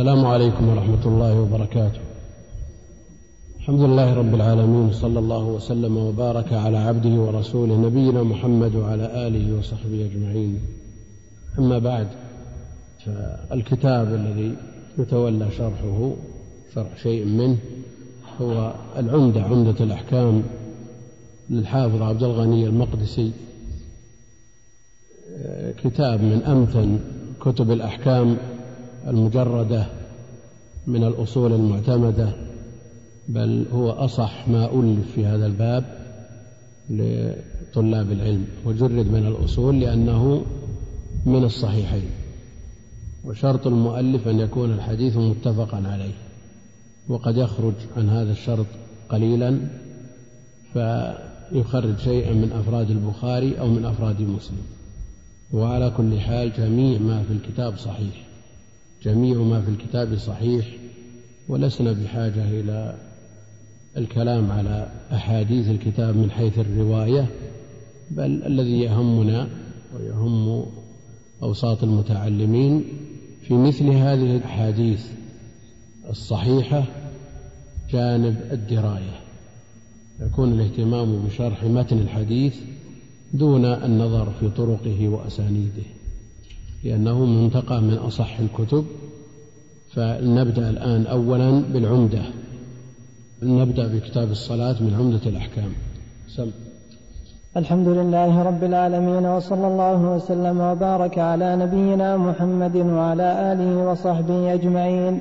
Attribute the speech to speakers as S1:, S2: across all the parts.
S1: السلام عليكم ورحمة الله وبركاته. الحمد لله رب العالمين صلى الله وسلم وبارك على عبده ورسوله نبينا محمد وعلى آله وصحبه أجمعين. أما بعد فالكتاب الذي يتولى شرحه شرح شيء منه هو العمدة عمدة الأحكام للحافظ عبد الغني المقدسي. كتاب من أمثل كتب الأحكام المجردة من الأصول المعتمدة بل هو أصح ما ألف في هذا الباب لطلاب العلم وجرد من الأصول لأنه من الصحيحين. وشرط المؤلف أن يكون الحديث متفقا عليه وقد يخرج عن هذا الشرط قليلا فيخرج شيئا من أفراد البخاري أو من أفراد مسلم. وعلى كل حال جميع ما في الكتاب صحيح. جميع ما في الكتاب صحيح ولسنا بحاجة إلى الكلام على أحاديث الكتاب من حيث الرواية بل الذي يهمنا ويهم أوساط المتعلمين في مثل هذه الأحاديث الصحيحة جانب الدراية. يكون الاهتمام بشرح متن الحديث دون النظر في طرقه وأسانيده. لأنه منتقى من أصح الكتب فلنبدأ الآن أولا بالعمدة. نبدأ بكتاب الصلاة من عمدة الأحكام. سم.
S2: الحمد لله رب العالمين وصلى الله وسلم وبارك على نبينا محمد وعلى آله وصحبه أجمعين.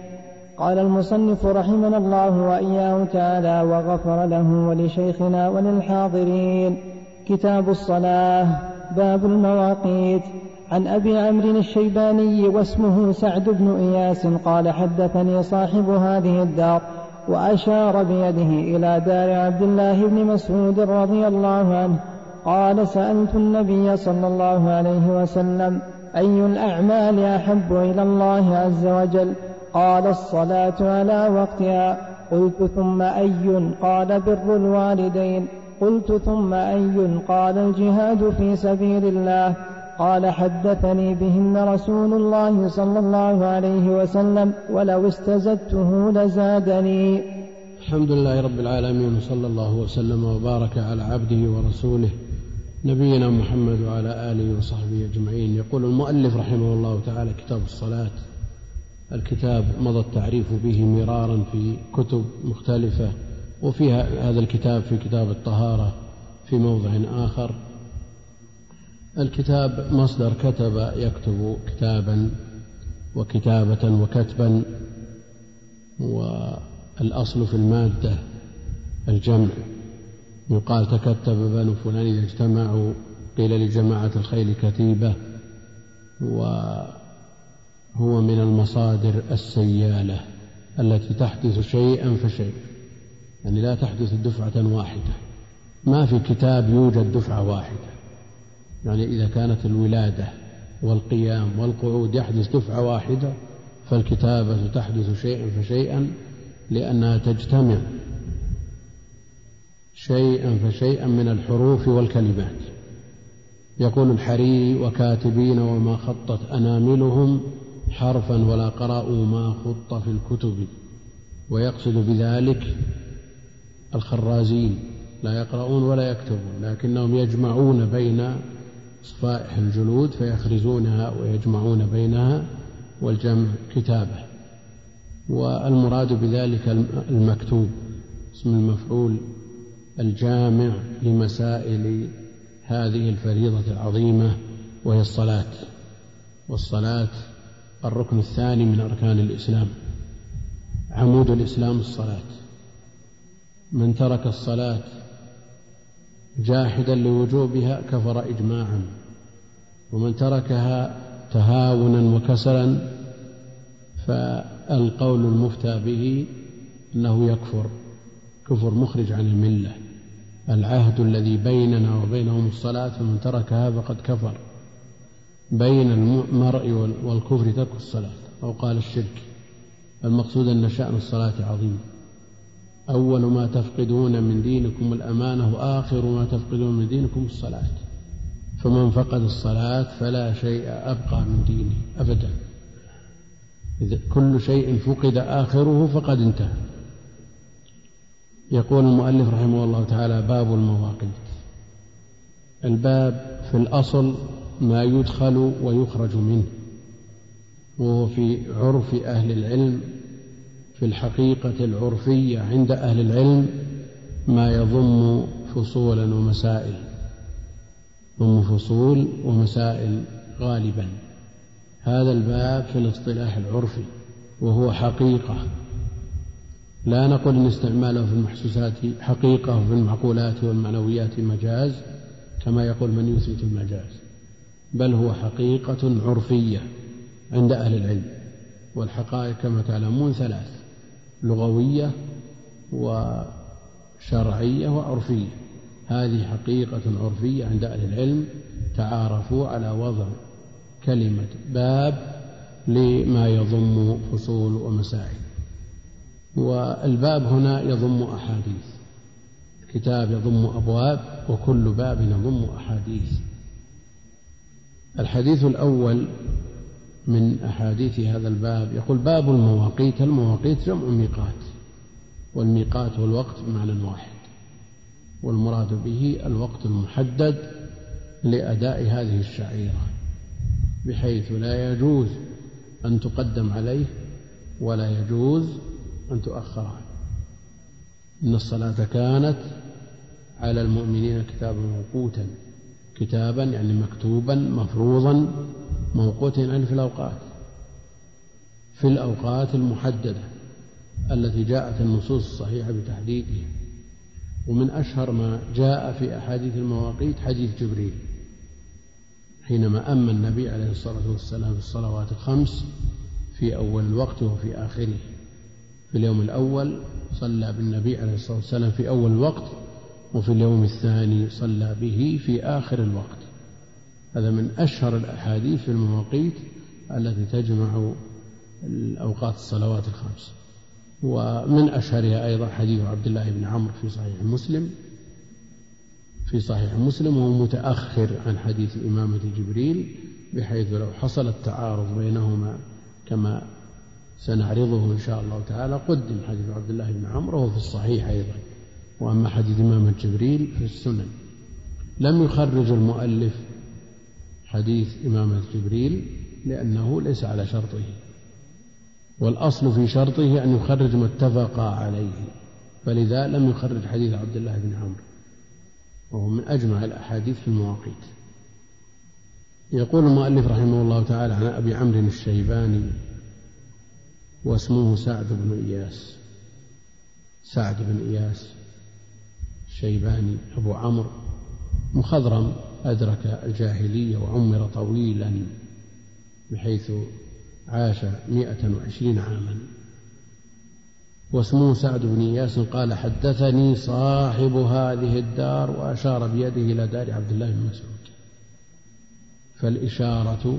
S2: قال المصنف رحمنا الله وإياه تعالى وغفر له ولشيخنا وللحاضرين. كتاب الصلاة باب المواقيت. عن أبي عمرو الشيباني واسمه سعد بن إياس قال حدثني صاحب هذه الدار وأشار بيده إلى دار عبد الله بن مسعود رضي الله عنه. قال سألت النبي صلى الله عليه وسلم أي الأعمال أحب إلى الله عز وجل؟ قال الصلاة على وقتها. قلت ثم أي قال بر الوالدين. قلت ثم أي قال الجهاد في سبيل الله. قال حدثني بهن رسول الله صلى الله عليه وسلم ولو استزدته لزادني.
S1: الحمد لله رب العالمين وصلى الله وسلم وبارك على عبده ورسوله نبينا محمد وعلى آله وصحبه أجمعين. يقول المؤلف رحمه الله تعالى كتاب الصلاة الكتاب مضى التعريف به مرارا في كتب مختلفة وفيها هذا الكتاب في كتاب الطهارة في موضع آخر. الكتاب مصدر كتب يكتب كتابا وكتابة وكتبا والأصل في المادة الجمع. يقال تكتب بنو فلان إذا اجتمعوا قيل لجماعة الخيل كتيبة وهو من المصادر السيالة التي تحدث شيئا فشيء يعني لا تحدث دفعة واحدة. ما في كتاب يوجد دفعة واحدة. يعني إذا كانت الولادة والقيام والقعود يحدث دفعة واحدة فالكتابة تحدث شيئا فشيئا لأنها تجتمع شيئا فشيئا من الحروف والكلمات. يقول الحريري وكاتبين وما خطت أناملهم حرفا ولا قرأوا ما خط في الكتب. ويقصد بذلك الخرازين لا يقرؤون ولا يكتبون لكنهم يجمعون بين صفائح الجلود فيخرزونها ويجمعون بينها والجمع كتابة. والمراد بذلك المكتوب اسم المفعول الجامع لمسائل هذه الفريضة العظيمة وهي الصلاة. والصلاة الركن الثاني من أركان الإسلام. عمود الإسلام الصلاة. من ترك الصلاة جاحدا لوجوبها كفر إجماعا. ومن تركها تهاونا وكسلا فالقول المفتى به أنه يكفر كفر مخرج عن الملة. العهد الذي بيننا وبينهم الصلاة فمن تركها فقد كفر. بين المرء والكفر ترك الصلاة أو قال الشرك. المقصود أن شأن الصلاة عظيم. أول ما تفقدون من دينكم الأمانة وآخر ما تفقدون من دينكم الصلاة. فمن فقد الصلاة فلا شيء أبقى من دينه أبدا. إذا كل شيء فقد آخره فقد انتهى. يقول المؤلف رحمه الله تعالى باب المواقيت. الباب في الأصل ما يدخل ويخرج منه. وهو في عرف أهل العلم في الحقيقة العرفية عند أهل العلم ما يضم فصولا ومسائل ضم فصول ومسائل غالبا. هذا الباب في الاصطلاح العرفي وهو حقيقة. لا نقول إن استعماله في المحسوسات حقيقة وفي المعقولات والمعنويات مجاز كما يقول من يثبت المجاز بل هو حقيقة عرفية عند أهل العلم. والحقائق كما تعلمون ثلاث لغوية وشرعية وعرفية. هذه حقيقة عرفية عند أهل العلم. تعارفوا على وضع كلمة باب لما يضم فصول ومسائل والباب هنا يضم أحاديث. الكتاب يضم أبواب وكل باب يضم أحاديث. الحديث الأول من أحاديث هذا الباب. يقول باب المواقيت المواقيت جمع ميقات والميقات هو الوقت بمعنى واحد والمراد به الوقت المحدد لأداء هذه الشعيرة بحيث لا يجوز أن تقدم عليه ولا يجوز أن تؤخر عنه إن الصلاة كانت على المؤمنين كتابا موقوتا كتابا يعني مكتوبا مفروضا موقوتا يعني في الأوقات في الأوقات المحددة التي جاءت النصوص الصحيحة بتحديدها ومن أشهر ما جاء في أحاديث المواقيت حديث جبريل حينما أما النبي عليه الصلاة والسلام في الصلوات الخمس في أول الوقت وفي آخره. في اليوم الأول صلى بالنبي عليه الصلاة والسلام في أول الوقت وفي اليوم الثاني صلى به في آخر الوقت. هذا من أشهر الأحاديث في المواقيت التي تجمع الأوقات الصلوات الخمس. ومن أشهرها أيضا حديث عبد الله بن عمرو في صحيح مسلم. في صحيح مسلم وهو متأخر عن حديث إمامة جبريل بحيث لو حصل التعارض بينهما كما سنعرضه إن شاء الله تعالى قدم حديث عبد الله بن عمرو وهو في الصحيح أيضا. وأما حديث إمامة جبريل في السنن. لم يخرج المؤلف حديث إمامة جبريل لأنه ليس على شرطه والأصل في شرطه أن يخرج ما اتفق عليه فلذا لم يخرج حديث عبد الله بن عمرو وهو من أجمع الأحاديث في المواقيت. يقول المؤلف رحمه الله تعالى عن أبي عمرو الشيباني واسمه سعد بن إياس سعد بن إياس الشيباني أبو عمرو مخضرم أدرك الجاهلية وعمر طويلا بحيث عاش مائة وعشرين عاما. واسمه سعد بن إياس قال حدثني صاحب هذه الدار وأشار بيده إلى دار عبد الله بن مسعود. فالإشارة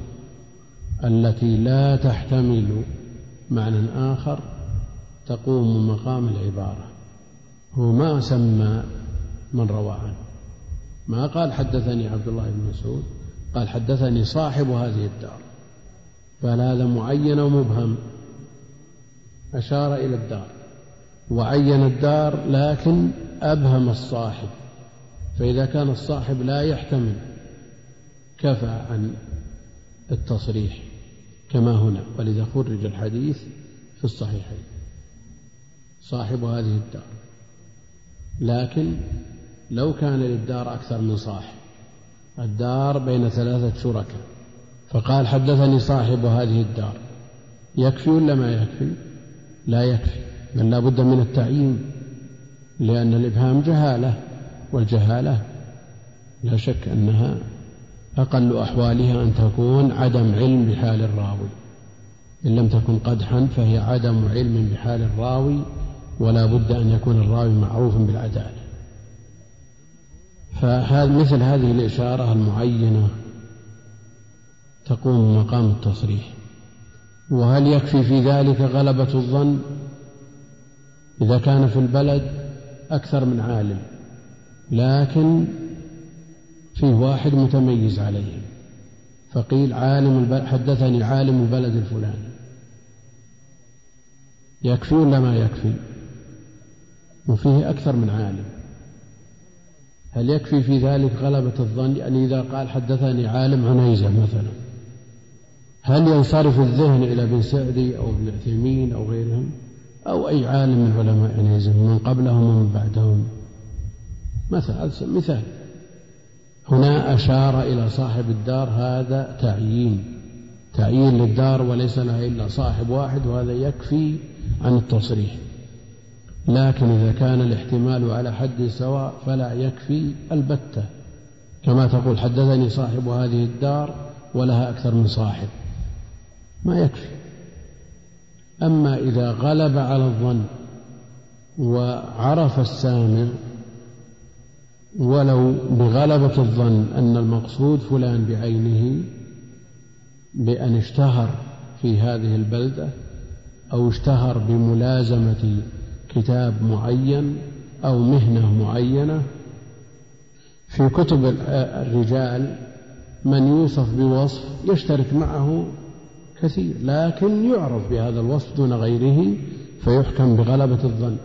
S1: التي لا تحتمل معنى آخر تقوم مقام العبارة. هو ما سمى من روى عنه. ما قال حدثني عبد الله بن مسعود قال حدثني صاحب هذه الدار فهل هذا معين أو مبهم؟ أشار إلى الدار وعين الدار لكن أبهم الصاحب فإذا كان الصاحب لا يحتمل كفى عن التصريح كما هنا ولذا خرج الحديث في الصحيحين. صاحب هذه الدار لكن لو كان للدار أكثر من صاحب. الدار بين ثلاثة شركاء. فقال حدثني صاحب هذه الدار. يكفي ولا ما يكفي؟ لا يكفي. بل لا بد من التعيين. لأن الإبهام جهالة. والجهالة لا شك أنها أقل أحوالها أن تكون عدم علم بحال الراوي. إن لم تكن قدحا فهي عدم علم بحال الراوي. ولا بد أن يكون الراوي معروفا بالعدالة. فمثل هذه الإشارة المعينة تقوم مقام التصريح. وهل يكفي في ذلك غلبة الظن؟ إذا كان في البلد أكثر من عالم لكن فيه واحد متميز عليهم فقيل عالم البلد حدثني عالم البلد الفلاني. يكفي ولا ما يكفي؟ وفيه أكثر من عالم. هل يكفي في ذلك غلبة الظن؟ يعني إذا قال حدثني عالم عنيزة مثلا. هل ينصرف الذهن إلى ابن سعدي أو ابن عثيمين أو غيرهم؟ أو أي عالم من علماء عنيزة من قبلهم ومن بعدهم؟ مثلا مثال. هنا أشار إلى صاحب الدار هذا تعيين. تعيين للدار وليس لها إلا صاحب واحد وهذا يكفي عن التصريح. لكن إذا كان الاحتمال على حد سواء فلا يكفي البتة. كما تقول حدثني صاحب هذه الدار ولها أكثر من صاحب. ما يكفي. أما إذا غلب على الظن وعرف السامع ولو بغلبة الظن أن المقصود فلان بعينه بأن اشتهر في هذه البلدة أو اشتهر بملازمة كتاب معين أو مهنة معينة. في كتب الرجال من يوصف بوصف يشترك معه كثير لكن يعرف بهذا الوصف دون غيره فيحكم بغلبة الظن.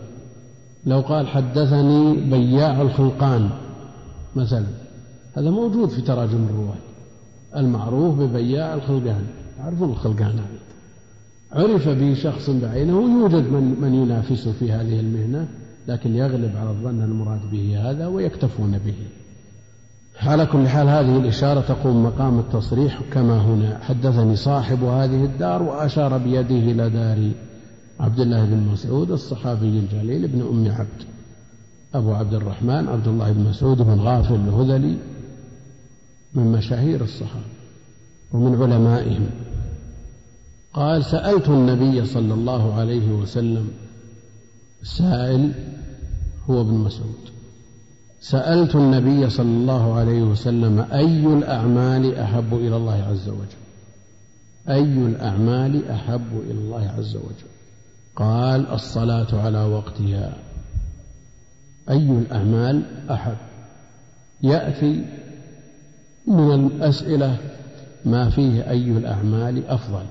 S1: لو قال حدثني بياع الخلقان مثلا هذا موجود في تراجم الرواة المعروف ببياع الخلقان. يعرفون الخلقان عرف به شخص بعينه يوجد من, من ينافسه في هذه المهنة لكن يغلب على الظن المراد به هذا ويكتفون به. على كل حال هذه الإشارة تقوم مقام التصريح كما هنا. حدثني صاحب هذه الدار وأشار بيده إلى دار عبد الله بن مسعود الصحابي الجليل ابن أم عبد. أبو عبد الرحمن عبد الله بن مسعود بن غافل الهذلي من مشاهير الصحابة ومن علمائهم. قال سألت النبي صلى الله عليه وسلم السائل هو ابن مسعود سألت النبي صلى الله عليه وسلم أي الأعمال أحب إلى الله عز وجل؟ أي الأعمال أحب إلى الله عز وجل؟ قال الصلاة على وقتها. أي الأعمال أحب؟ يأتي من الأسئلة ما فيه أي الأعمال أفضل.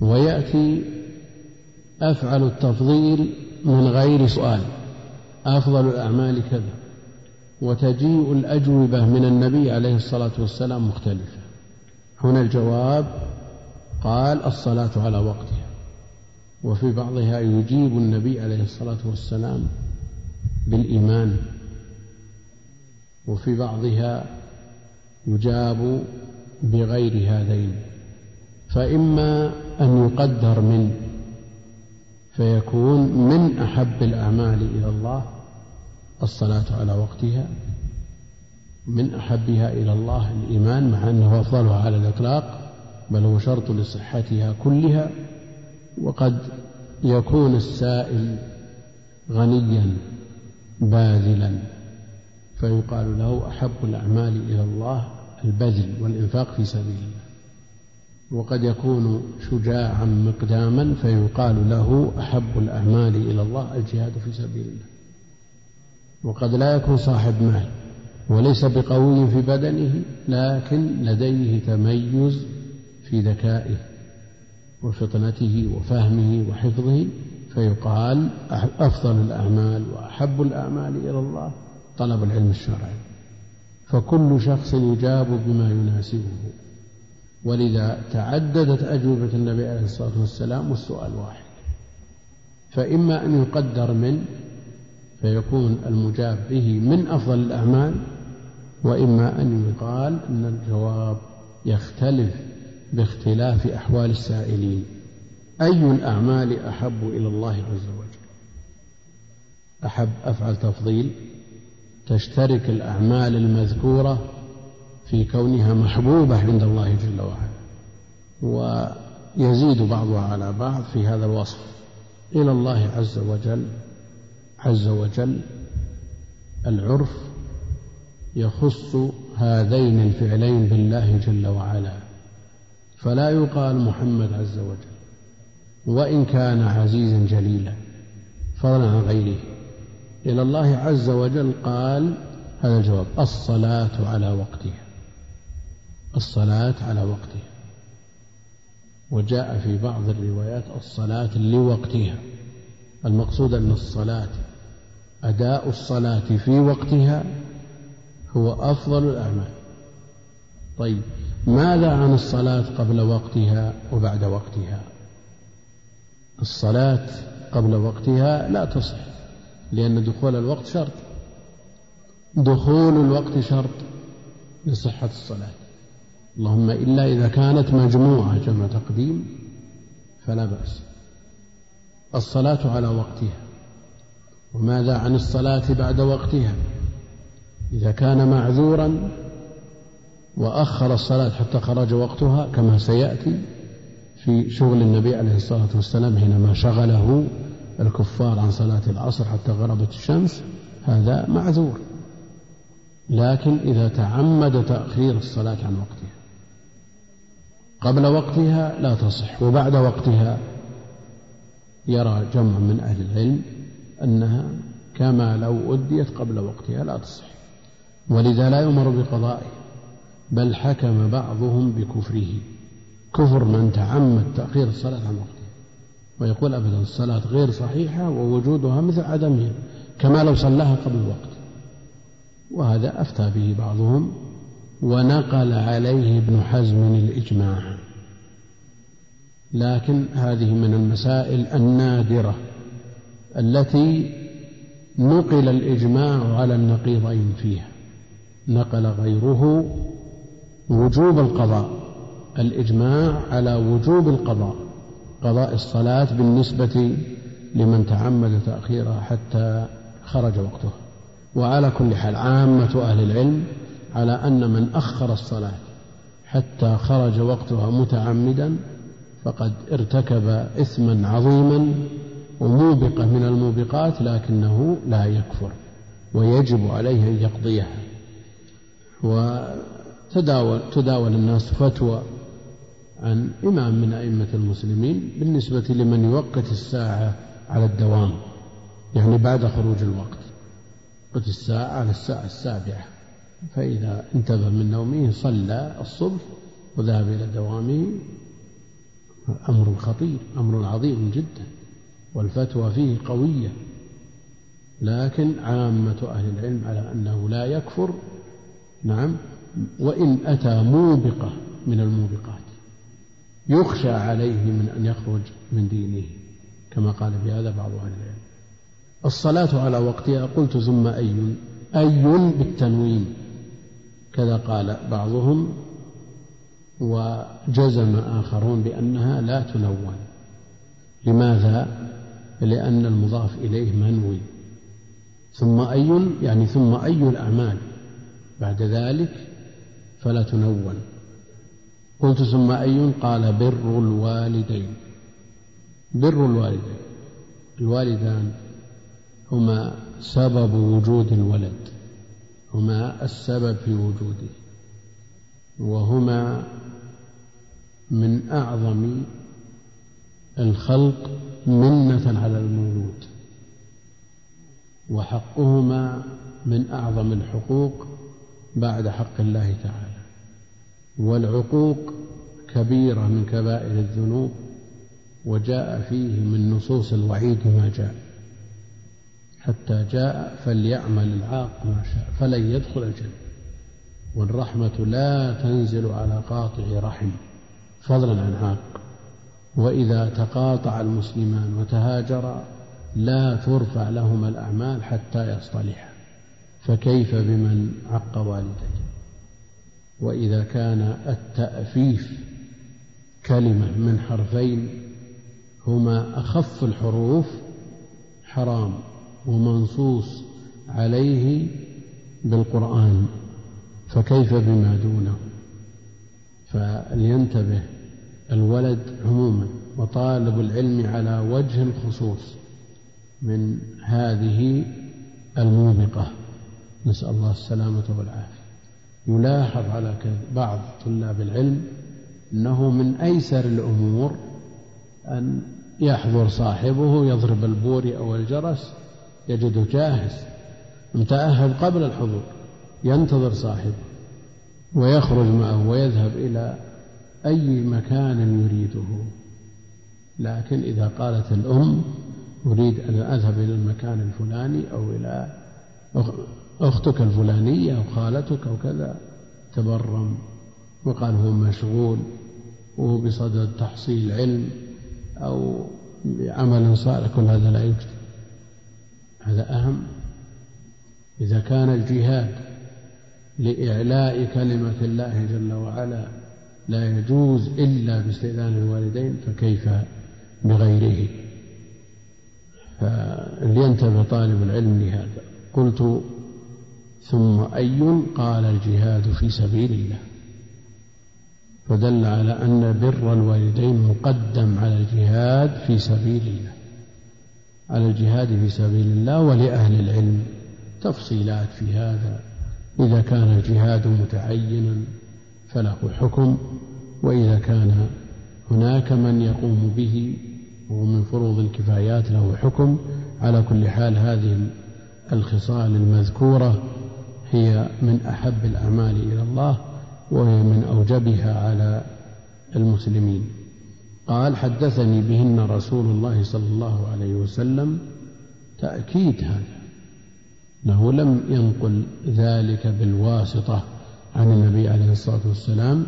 S1: ويأتي أفعل التفضيل من غير سؤال. أفضل الأعمال كذا. وتجيء الأجوبة من النبي عليه الصلاة والسلام مختلفة. هنا الجواب قال الصلاة على وقتها. وفي بعضها يجيب النبي عليه الصلاة والسلام بالإيمان. وفي بعضها يجاب بغير هذين. فإما أن يقدر من فيكون من أحب الأعمال إلى الله الصلاة على وقتها من أحبها إلى الله الإيمان مع أنه أفضلها على الإطلاق بل هو شرط لصحتها كلها وقد يكون السائل غنيا باذلا فيقال له أحب الأعمال إلى الله البذل والإنفاق في سبيل الله وقد يكون شجاعا مقداما فيقال له أحب الأعمال إلى الله الجهاد في سبيل الله. وقد لا يكون صاحب مال وليس بقوي في بدنه لكن لديه تميز في ذكائه وفطنته وفهمه وحفظه فيقال أفضل الأعمال وأحب الأعمال إلى الله طلب العلم الشرعي. فكل شخص يجاب بما يناسبه. ولذا تعددت أجوبة النبي عليه الصلاة والسلام والسؤال واحد. فإما أن يقدر من فيكون المجاب به من أفضل الأعمال وإما أن يقال أن الجواب يختلف باختلاف أحوال السائلين. أي الأعمال أحب إلى الله عز وجل؟ أحب أفعل تفضيل؟ تشترك الأعمال المذكورة في كونها محبوبة عند الله جل وعلا ويزيد بعضها على بعض في هذا الوصف. إلى الله عز وجل عز وجل العرف يخص هذين الفعلين بالله جل وعلا. فلا يقال محمد عز وجل وإن كان عزيزا جليلا فضلا عن غيره. إلى الله عز وجل قال هذا الجواب الصلاة على وقتها. الصلاة على وقتها. وجاء في بعض الروايات الصلاة لوقتها. المقصود أن الصلاة أداء الصلاة في وقتها هو أفضل الأعمال. طيب ماذا عن الصلاة قبل وقتها وبعد وقتها؟ الصلاة قبل وقتها لا تصح لأن دخول الوقت شرط. دخول الوقت شرط لصحة الصلاة. اللهم إلا إذا كانت مجموعة جمع تقديم فلا بأس. الصلاة على وقتها. وماذا عن الصلاة بعد وقتها؟ إذا كان معذورا وأخر الصلاة حتى خرج وقتها كما سيأتي في شغل النبي عليه الصلاة والسلام حينما شغله الكفار عن صلاة العصر حتى غربت الشمس هذا معذور. لكن إذا تعمد تأخير الصلاة عن وقتها. قبل وقتها لا تصح وبعد وقتها يرى جمع من أهل العلم أنها كما لو أديت قبل وقتها لا تصح. ولذا لا يؤمر بقضائه بل حكم بعضهم بكفره. كفر من تعمد تأخير الصلاة عن وقتها ويقول أبدا الصلاة غير صحيحة ووجودها مثل عدمها كما لو صلاها قبل الوقت. وهذا أفتى به بعضهم ونقل عليه ابن حزم الإجماع. لكن هذه من المسائل النادرة التي نقل الإجماع على النقيضين فيها. نقل غيره وجوب القضاء الإجماع على وجوب القضاء قضاء الصلاة بالنسبة لمن تعمد تأخيرها حتى خرج وقتها وعلى كل حال عامة أهل العلم على أن من أخر الصلاة حتى خرج وقتها متعمدا فقد ارتكب إثما عظيما وموبقة من الموبقات لكنه لا يكفر ويجب عليه أن يقضيها. وتداول تداول الناس فتوى عن إمام من أئمة المسلمين بالنسبة لمن يوقت الساعة على الدوام يعني بعد خروج الوقت قت الساعة على الساعة السابعة. فإذا انتبه من نومه صلى الصبح وذهب إلى دوامه أمر خطير أمر عظيم جدا والفتوى فيه قوية. لكن عامة أهل العلم على أنه لا يكفر نعم وإن أتى موبقة من الموبقات يخشى عليه من أن يخرج من دينه كما قال في هذا بعض أهل العلم. الصلاة على وقتها قلت ثم أي أي بالتنوين. كذا قال بعضهم وجزم آخرون بأنها لا تنون لماذا؟ لأن المضاف إليه منوي. ثم أي يعني ثم أي الأعمال بعد ذلك فلا تنون قلت ثم أي قال بر الوالدين. بر الوالدين. الوالدان هما سبب وجود الولد. هما السبب في وجوده وهما من أعظم الخلق منة على المولود وحقهما من أعظم الحقوق بعد حق الله تعالى والعقوق كبيرة من كبائر الذنوب وجاء فيه من نصوص الوعيد ما جاء. حتى جاء فليعمل العاق ما شاء فلن يدخل الجنة. والرحمة لا تنزل على قاطع رحم. فضلا عن عاق. وإذا تقاطع المسلمان وتهاجرا لا ترفع لهما الأعمال حتى يصطلحا فكيف بمن عق والديه؟ وإذا كان التأفيف كلمة من حرفين هما أخف الحروف حرام. ومنصوص عليه بالقرآن فكيف بما دونه؟ فلينتبه الولد عموما وطالب العلم على وجه الخصوص من هذه الموبقة. نسأل الله السلامة والعافية. يلاحظ على بعض طلاب العلم أنه من أيسر الأمور أن يحضر صاحبه يضرب البوري أو الجرس يجده جاهز متأهب قبل الحضور ينتظر صاحبه ويخرج معه ويذهب إلى أي مكان يريده. لكن إذا قالت الأم أريد أن أذهب إلى المكان الفلاني أو إلى أختك الفلانية أو خالتك أو كذا تبرم. وقال هو مشغول وهو بصدد تحصيل علم أو بعمل صالح كل هذا لا يوجد هذا أهم. إذا كان الجهاد لإعلاء كلمة الله جل وعلا لا يجوز إلا باستئذان الوالدين فكيف بغيره؟ فلينتبه طالب العلم لهذا. قلت ثم أي قال الجهاد في سبيل الله؟ فدل على أن بر الوالدين مقدم على الجهاد في سبيل الله. على الجهاد في سبيل الله ولأهل العلم. تفصيلات في هذا. إذا كان الجهاد متعينا فله حكم وإذا كان هناك من يقوم به ومن فروض الكفايات له حكم. على كل حال هذه الخصال المذكورة هي من أحب الأعمال إلى الله وهي من أوجبها على المسلمين. قال حدثني بهن رسول الله صلى الله عليه وسلم تأكيد هذا أنه لم ينقل ذلك بالواسطة عن النبي عليه الصلاة والسلام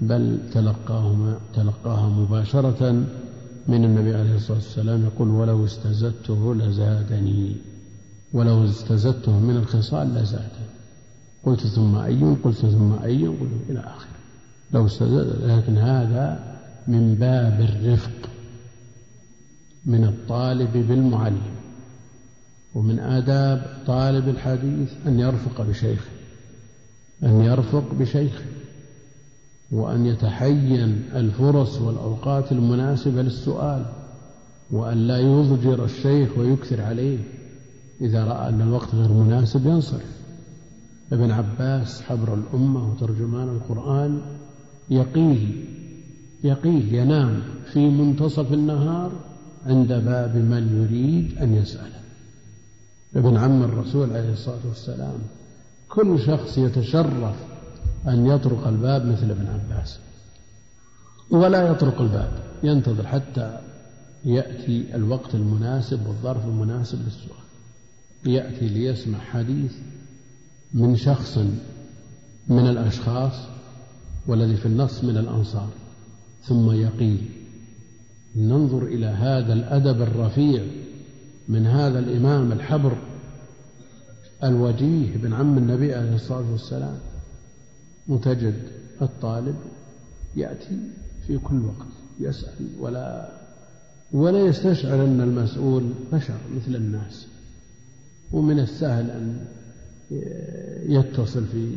S1: بل تلقاهما تلقاها مباشرة من النبي عليه الصلاة والسلام يقول ولو استزدته لزادني ولو استزدته من الخصال لزادني. قلت ثم أي؟ قلت ثم أي؟ قلت إلى آخره. لو استزاد لكن هذا من باب الرفق من الطالب بالمعلم ومن آداب طالب الحديث أن يرفق بشيخه أن يرفق بشيخه وأن يتحين الفرص والأوقات المناسبة للسؤال وأن لا يضجر الشيخ ويكثر عليه إذا رأى أن الوقت غير مناسب ينصرف. ابن عباس حبر الأمة وترجمان القرآن يقيه يقيه ينام في منتصف النهار عند باب من يريد أن يسأله. ابن عم الرسول عليه الصلاة والسلام كل شخص يتشرف أن يطرق الباب مثل ابن عباس. ولا يطرق الباب ينتظر حتى يأتي الوقت المناسب والظرف المناسب للسؤال. يأتي ليسمع حديث من شخص من الأشخاص والذي في النص من الأنصار. ثم يقيل ننظر إلى هذا الأدب الرفيع من هذا الإمام الحبر الوجيه بن عم النبي عليه الصلاة والسلام. وتجد الطالب يأتي في كل وقت يسأل ولا ولا يستشعر أن المسؤول بشر مثل الناس. ومن السهل أن يتصل في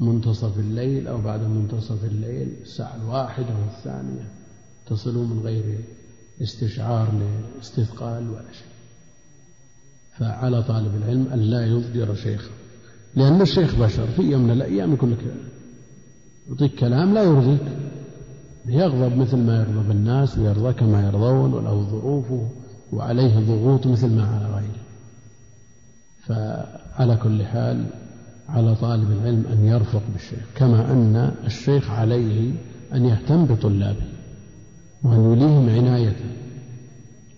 S1: منتصف الليل أو بعد منتصف الليل الساعة الواحدة والثانية تصلوا من غير استشعار لاستثقال ولا شيء. فعلى طالب العلم أن لا يضجر شيخه لأن الشيخ بشر في يوم من الأيام يقول لك يعطيك كلام لا يرضيك يغضب مثل ما يغضب الناس ويرضى كما يرضون وله ظروفه وعليه ضغوط مثل ما على غيره. فعلى كل حال على طالب العلم أن يرفق بالشيخ كما أن الشيخ عليه أن يهتم بطلابه وأن يليهم عنايته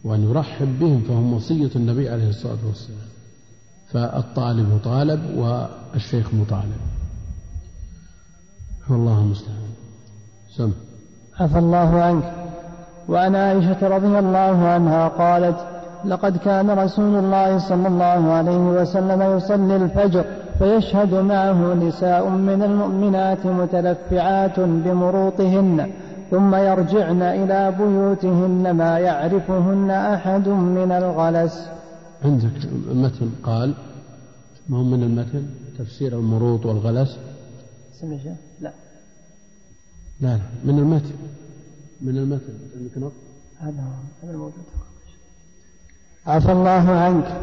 S1: وأن يرحب بهم فهم وصية النبي عليه الصلاة والسلام. فالطالب طالب والشيخ مطالب. والله المستعان. سم.
S2: عفى الله عنك. وعن عائشة رضي الله عنها قالت لقد كان رسول الله صلى الله عليه وسلم يصلي الفجر فيشهد معه نساء من المؤمنات متلفعات بمروطهن ثم يرجعن إلى بيوتهن ما يعرفهن أحد من الغلس.
S1: عندك متن قال ما هو من المتن؟ تفسير المروط والغلس؟
S2: لا. لا
S1: لا. من المتن. من المتن. عندك نقط
S2: هذا هذا الموجود. عفى الله عنك.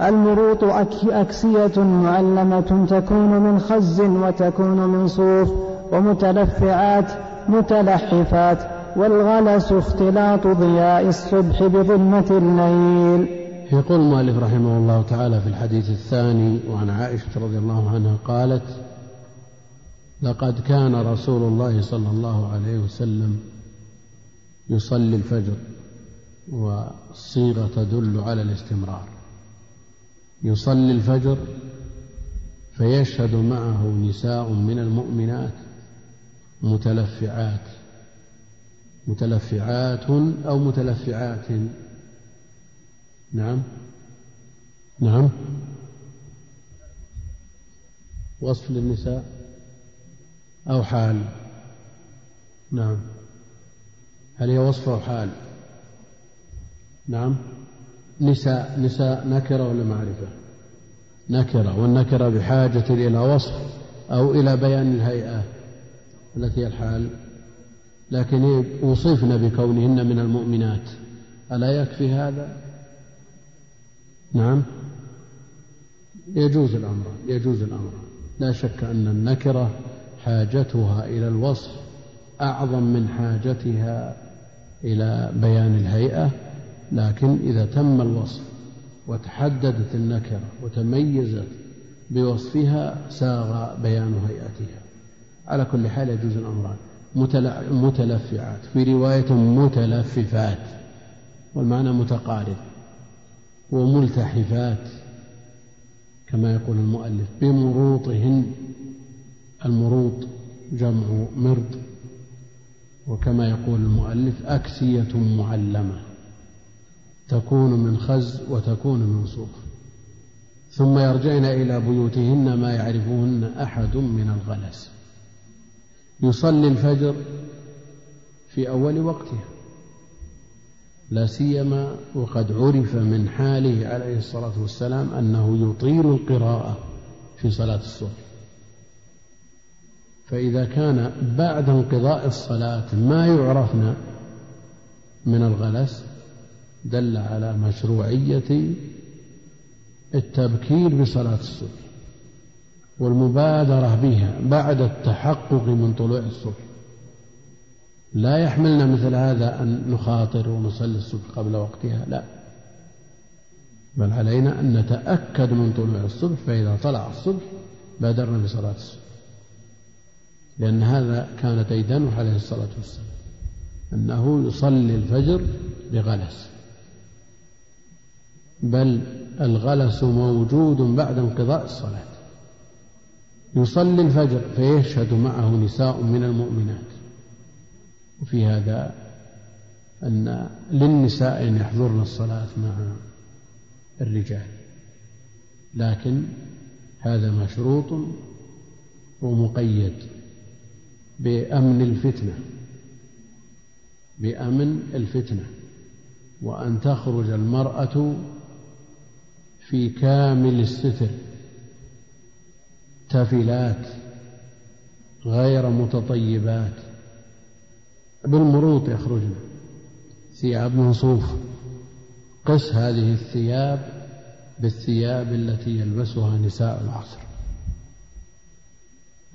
S2: المروط أكسية معلمة تكون من خز وتكون من صوف ومتلفعات متلحفات. والغلس اختلاط ضياء الصبح بظلمة الليل.
S1: يقول المؤلف رحمه الله تعالى في الحديث الثاني وعن عائشة رضي الله عنها قالت لقد كان رسول الله صلى الله عليه وسلم يصلي الفجر والصيغة تدل على الاستمرار. يصلي الفجر فيشهد معه نساء من المؤمنات متلفعات متلفعات أو متلفعات. نعم. نعم. وصف للنساء أو حال. نعم. هل هي وصف أو حال؟ نعم. نساء نساء نكرة ولا معرفة؟ نكرة والنكرة بحاجة إلى وصف أو إلى بيان الهيئة التي هي الحال. لكن وصفن بكونهن من المؤمنات. ألا يكفي هذا؟ نعم. يجوز الأمر يجوز الأمر. لا شك أن النكرة حاجتها إلى الوصف أعظم من حاجتها إلى بيان الهيئة. لكن إذا تم الوصف وتحددت النكرة وتميزت بوصفها ساغ بيان هيئتها. على كل حال يجوز الأمران متلفعات في رواية متلففات والمعنى متقارب وملتحفات كما يقول المؤلف بمروطهن. المروط جمع مرط وكما يقول المؤلف أكسية معلمة. تكون من خز وتكون من صوف. ثم يرجعن إلى بيوتهن ما يعرفهن أحد من الغلس. يصلي الفجر في أول وقتها. لا سيما وقد عرف من حاله عليه الصلاة والسلام أنه يطيل القراءة في صلاة الصبح. فإذا كان بعد انقضاء الصلاة ما يعرفن من الغلس دل على مشروعية التبكير بصلاة الصبح والمبادرة بها بعد التحقق من طلوع الصبح. لا يحملنا مثل هذا أن نخاطر ونصلي الصبح قبل وقتها لا. بل علينا أن نتأكد من طلوع الصبح فإذا طلع الصبح بادرنا بصلاة الصبح. لأن هذا كان ديدنه عليه الصلاة والسلام أنه يصلي الفجر بغلس. بل الغلس موجود بعد انقضاء الصلاة. يصلي الفجر فيشهد معه نساء من المؤمنات. وفي هذا أن للنساء أن يحضرن الصلاة مع الرجال. لكن هذا مشروط ومقيد بأمن الفتنة. بأمن الفتنة. وأن تخرج المرأة في كامل الستر. تفلات غير متطيبات. بالمروط يخرجن. ثياب من صوف قس هذه الثياب بالثياب التي يلبسها نساء العصر.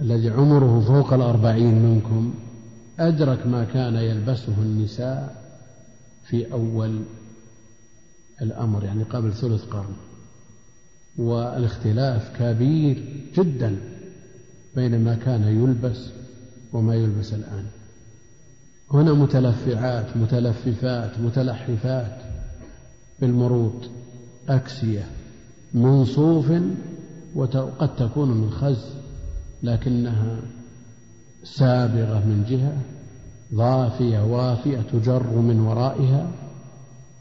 S1: الذي عمره فوق الأربعين منكم أدرك ما كان يلبسه النساء في أول الأمر يعني قبل ثلث قرن. والاختلاف كبير جدا بين ما كان يلبس وما يلبس الآن. هنا متلفعات متلففات متلحفات بالمروط أكسية من صوف وقد تكون من خز لكنها سابغة من جهة ضافية وافية تجر من ورائها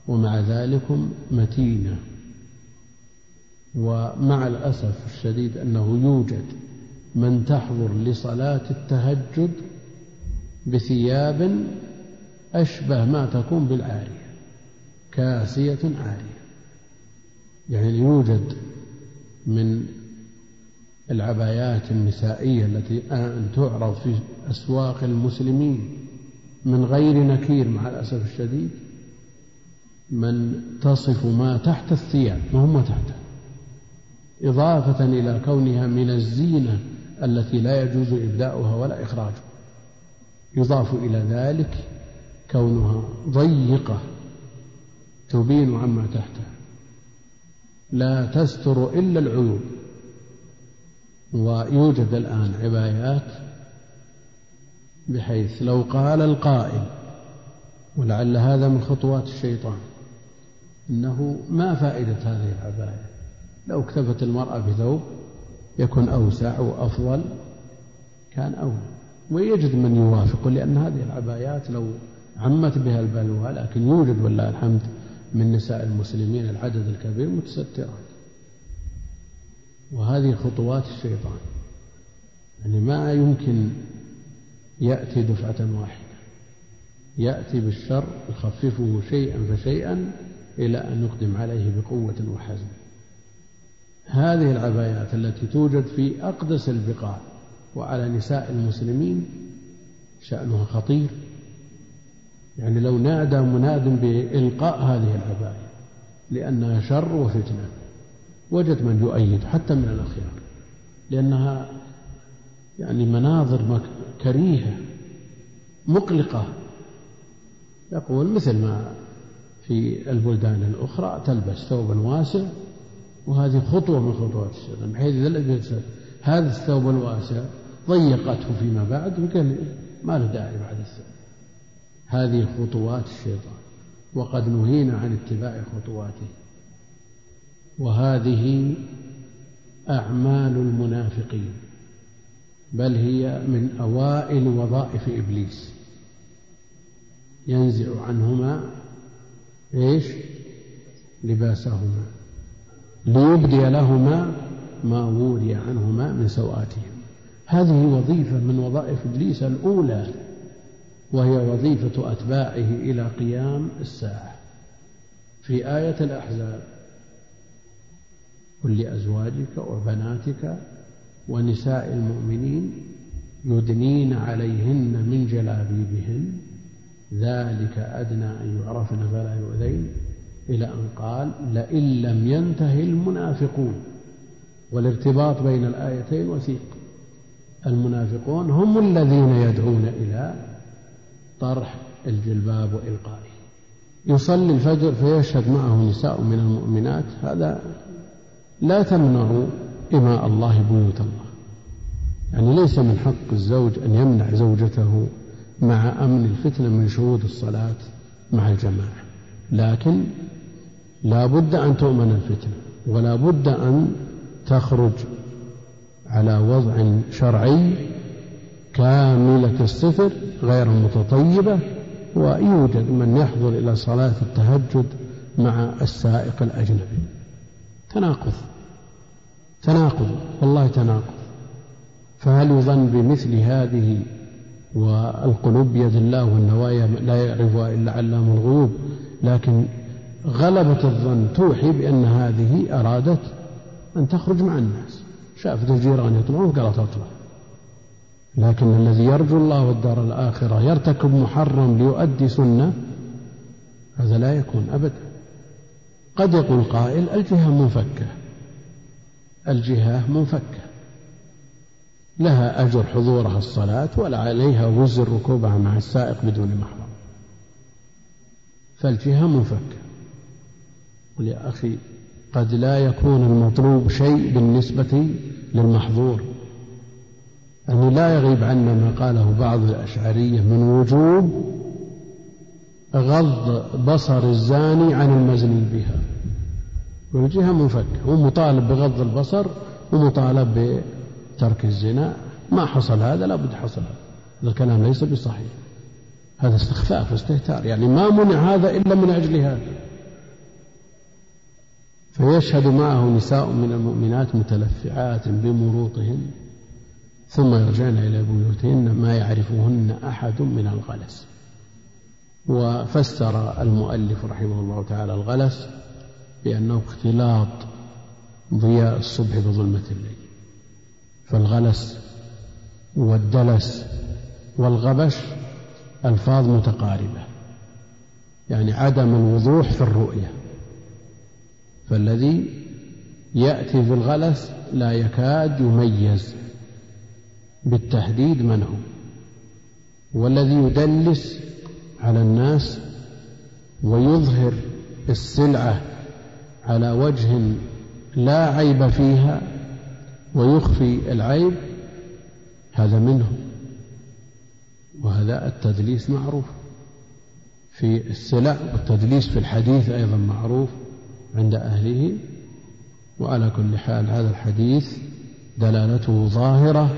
S1: ومع ذلك متينة. ومع الأسف الشديد أنه يوجد من تحضر لصلاة التهجد بثياب أشبه ما تكون بالعارية كاسية عارية. يعني يوجد من العبايات النسائية التي الآن تعرض في أسواق المسلمين من غير نكير مع الأسف الشديد من تصف ما تحت الثياب ما هم تحته. إضافة إلى كونها من الزينة التي لا يجوز إبداؤها ولا إخراجها يضاف إلى ذلك كونها ضيقة تبين عما تحتها. لا تستر إلا العيوب. ويوجد الآن عبايات بحيث لو قال القائل ولعل هذا من خطوات الشيطان إنه ما فائدة هذه العباية. لو اكتفت المرأة بثوب يكون أوسع وأفضل كان أولى. ويجد من يوافق لأن هذه العبايات لو عمت بها البلوى لكن يوجد ولله الحمد من نساء المسلمين العدد الكبير متسترات. وهذه خطوات الشيطان. يعني ما يمكن يأتي دفعة واحدة. يأتي بالشر يخففه شيئا فشيئا إلى أن يقدم عليه بقوة وحزم. هذه العبايات التي توجد في أقدس البقاع وعلى نساء المسلمين شأنها خطير. يعني لو نادى مناد بإلقاء هذه العباية لأنها شر وفتنة وجد من يؤيد حتى من الأخيار لأنها يعني مناظر كريهة مقلقة. يقول مثل ما في البلدان الأخرى تلبس ثوبا واسع وهذه خطوة من خطوات الشيطان بحيث إذا هذا الثوب الواسع ضيقته فيما بعد وقال ما له داعي بعد الثوب. هذه خطوات الشيطان وقد نهينا عن اتباع خطواته. وهذه أعمال المنافقين بل هي من أوائل وظائف إبليس. ينزع عنهما إيش؟ لباسهما. ليبدي لهما ما وري عنهما من سوآتهم هذه وظيفة من وظائف إبليس الأولى وهي وظيفة أتباعه إلى قيام الساعة. في آية الأحزاب قل لأزواجك وبناتك ونساء المؤمنين يدنين عليهن من جلابيبهن ذلك أدنى أن يعرفن فلا يؤذين. إلى أن قال لئن لم ينته المنافقون والارتباط بين الآيتين وثيق. المنافقون هم الذين يدعون إلى طرح الجلباب وإلقائه. يصلي الفجر فيشهد معه نساء من المؤمنات. هذا لا تمنع إماء الله بيوت الله. يعني ليس من حق الزوج أن يمنع زوجته مع أمن الفتنة من شهود الصلاة مع الجماعة. لكن لا بد أن تؤمن الفتنة ولا بد أن تخرج على وضع شرعي كاملة الستر غير متطيبة ويوجد من يحضر إلى صلاة التهجد مع السائق الأجنبي. تناقض تناقض والله تناقض. فهل يظن بمثل هذه والقلوب؟ بيد الله والنوايا لا يعرفها إلا علام الغيوب. لكن غلبة الظن توحي بأن هذه أرادت أن تخرج مع الناس. شافت الجيران يطلعون قالت أطلع. لكن الذي يرجو الله والدار الآخرة يرتكب محرم ليؤدي سنة هذا لا يكون أبدا. قد يقول قائل الجهة منفكة. الجهة منفكة. لها أجر حضورها الصلاة ولا عليها وزر ركوبها مع السائق بدون محرم. فالجهة منفكة. قل يا أخي قد لا يكون المطلوب شيء بالنسبة للمحظور. أنه لا يغيب عنا ما قاله بعض الأشعرية من وجوب غض بصر الزاني عن المزني بها. والجهة منفكة. هو مطالب بغض البصر ومطالب ترك الزنا. ما حصل هذا؟ لابد حصل هذا. هذا الكلام ليس بصحيح. هذا استخفاف واستهتار. يعني ما منع هذا إلا من أجل هذا. فيشهد معه نساء من المؤمنات متلفعات بمروطهن ثم يرجعن إلى بيوتهن ما يعرفهن أحد من الغلس. وفسر المؤلف رحمه الله تعالى الغلس بأنه اختلاط ضياء الصبح بظلمة الليل. فالغلس والدلس والغبش ألفاظ متقاربة يعني عدم الوضوح في الرؤية. فالذي يأتي في الغلس لا يكاد يميز بالتحديد من هو والذي يدلس على الناس ويظهر السلعة على وجه لا عيب فيها ويخفي العيب هذا منه وهذا التدليس معروف. في السلع والتدليس في الحديث أيضا معروف. عند أهله وعلى كل حال هذا الحديث دلالته ظاهرة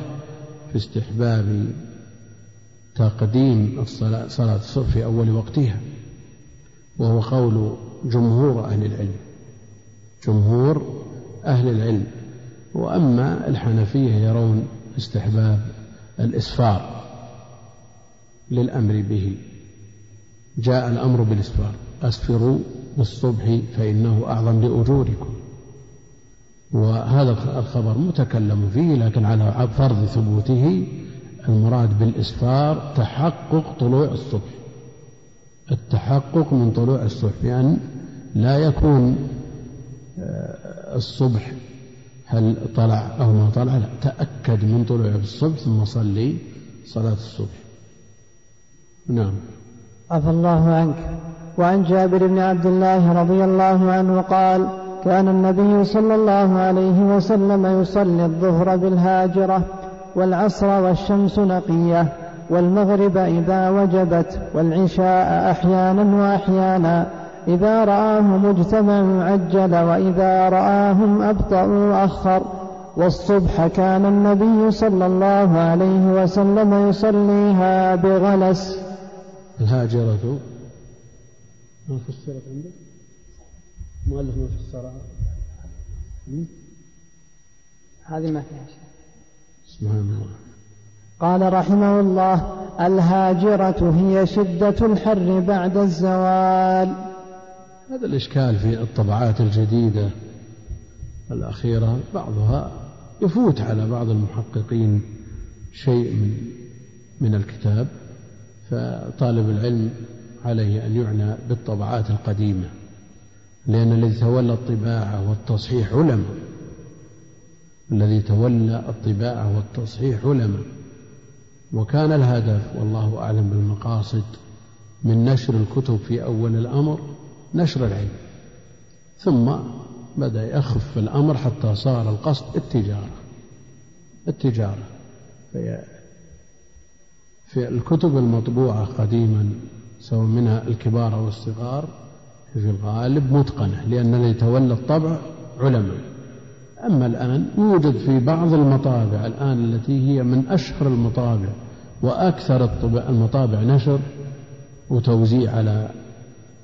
S1: في استحباب تقديم الصلاة صلاة الصبح في أول وقتها وهو قول جمهور أهل العلم. جمهور أهل العلم. وأما الحنفية يرون استحباب الإسفار للأمر به. جاء الأمر بالإسفار. أسفروا بالصبح فإنه أعظم لأجوركم. وهذا الخبر متكلم فيه لكن على فرض ثبوته المراد بالإسفار تحقق طلوع الصبح. التحقق من طلوع الصبح بأن لا يكون آه، الصبح هل طلع أو ما طلع لا. تأكد من طلوع الصبح ثم صلي صلاة الصبح. نعم.
S2: عفى الله عنك. وعن جابر بن عبد الله رضي الله عنه قال كان النبي صلى الله عليه وسلم يصلي الظهر بالهاجرة والعصر والشمس نقية والمغرب إذا وجبت والعشاء أحيانا وأحيانا. إذا رآه مجتمع عجل وإذا رآهم أبطأوا أخر والصبح كان النبي صلى الله عليه وسلم يصليها بغلس.
S1: الهاجرة ما فسرت عندك؟ مؤلف ما فسرها.
S2: هذه ما فيها شيء.
S1: سبحان الله.
S2: قال رحمه الله الهاجرة هي شدة الحر بعد الزوال.
S1: هذا الإشكال في الطبعات الجديدة. الأخيرة بعضها يفوت على بعض المحققين شيء من من الكتاب. فطالب العلم عليه أن يعنى بالطبعات القديمة لأن الذي تولى الطباعة والتصحيح علماء الذي تولى الطباعة والتصحيح علماء وكان الهدف والله أعلم بالمقاصد من نشر الكتب في أول الأمر نشر العلم. ثم بدأ يخف الأمر حتى صار القصد التجارة. التجارة. في, الكتب المطبوعة قديما سواء منها الكبار أو الصغار في الغالب متقنة لأن الذي تولى الطبع علماء. أما الآن يوجد في بعض المطابع الآن التي هي من أشهر المطابع وأكثر المطابع نشر وتوزيع على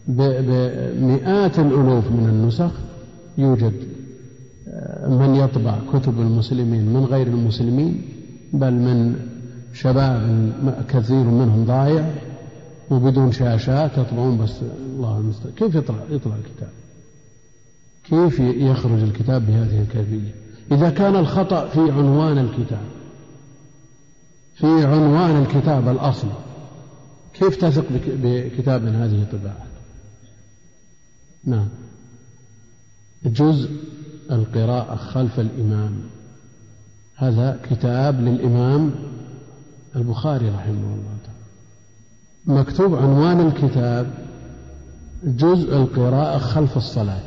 S1: بمئات الألوف من النسخ. يوجد آه، من يطبع كتب المسلمين من غير المسلمين بل من شباب كثير منهم ضايع. وبدون شاشات يطبعون بس الله المستعان. كيف يطلع يطلع الكتاب؟ كيف يخرج الكتاب بهذه الكيفية؟ إذا كان الخطأ في عنوان الكتاب في عنوان الكتاب الأصلي كيف تثق بكتاب من هذه الطباعة؟ نعم. جزء القراءة خلف الإمام. هذا كتاب للإمام البخاري رحمه الله. مكتوب عنوان الكتاب جزء القراءة خلف الصلاة.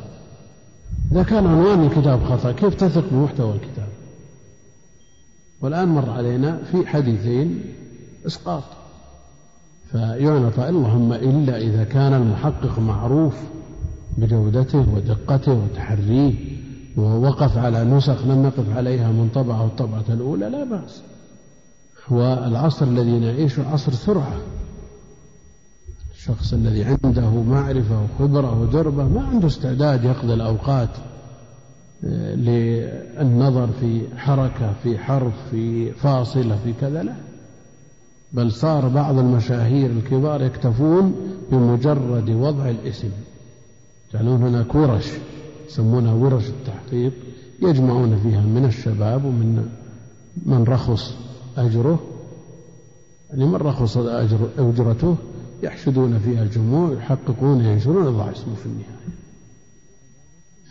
S1: إذا كان عنوان الكتاب خطأ كيف تثق بمحتوى الكتاب؟ والآن مر علينا في حديثين إسقاط. فيعنى اللهم إلا إذا كان المحقق معروف بجودته ودقته وتحريه ووقف على نسخ لم يقف عليها من طبعة الطبعة الأولى لا بأس. والعصر الذي نعيشه عصر سرعة. الشخص الذي عنده معرفة وخبرة ودربة ما عنده استعداد يقضي الأوقات آه، للنظر في حركة في حرف في فاصلة في كذا لا. بل صار بعض المشاهير الكبار يكتفون بمجرد وضع الاسم. يجعلون هناك ورش يسمونها ورش التحقيق يجمعون فيها من الشباب ومن من رخص أجره يعني من رخص أجر أجرته. يحشدون فيها الجموع يحققون ينشرون يضع اسمه في النهاية.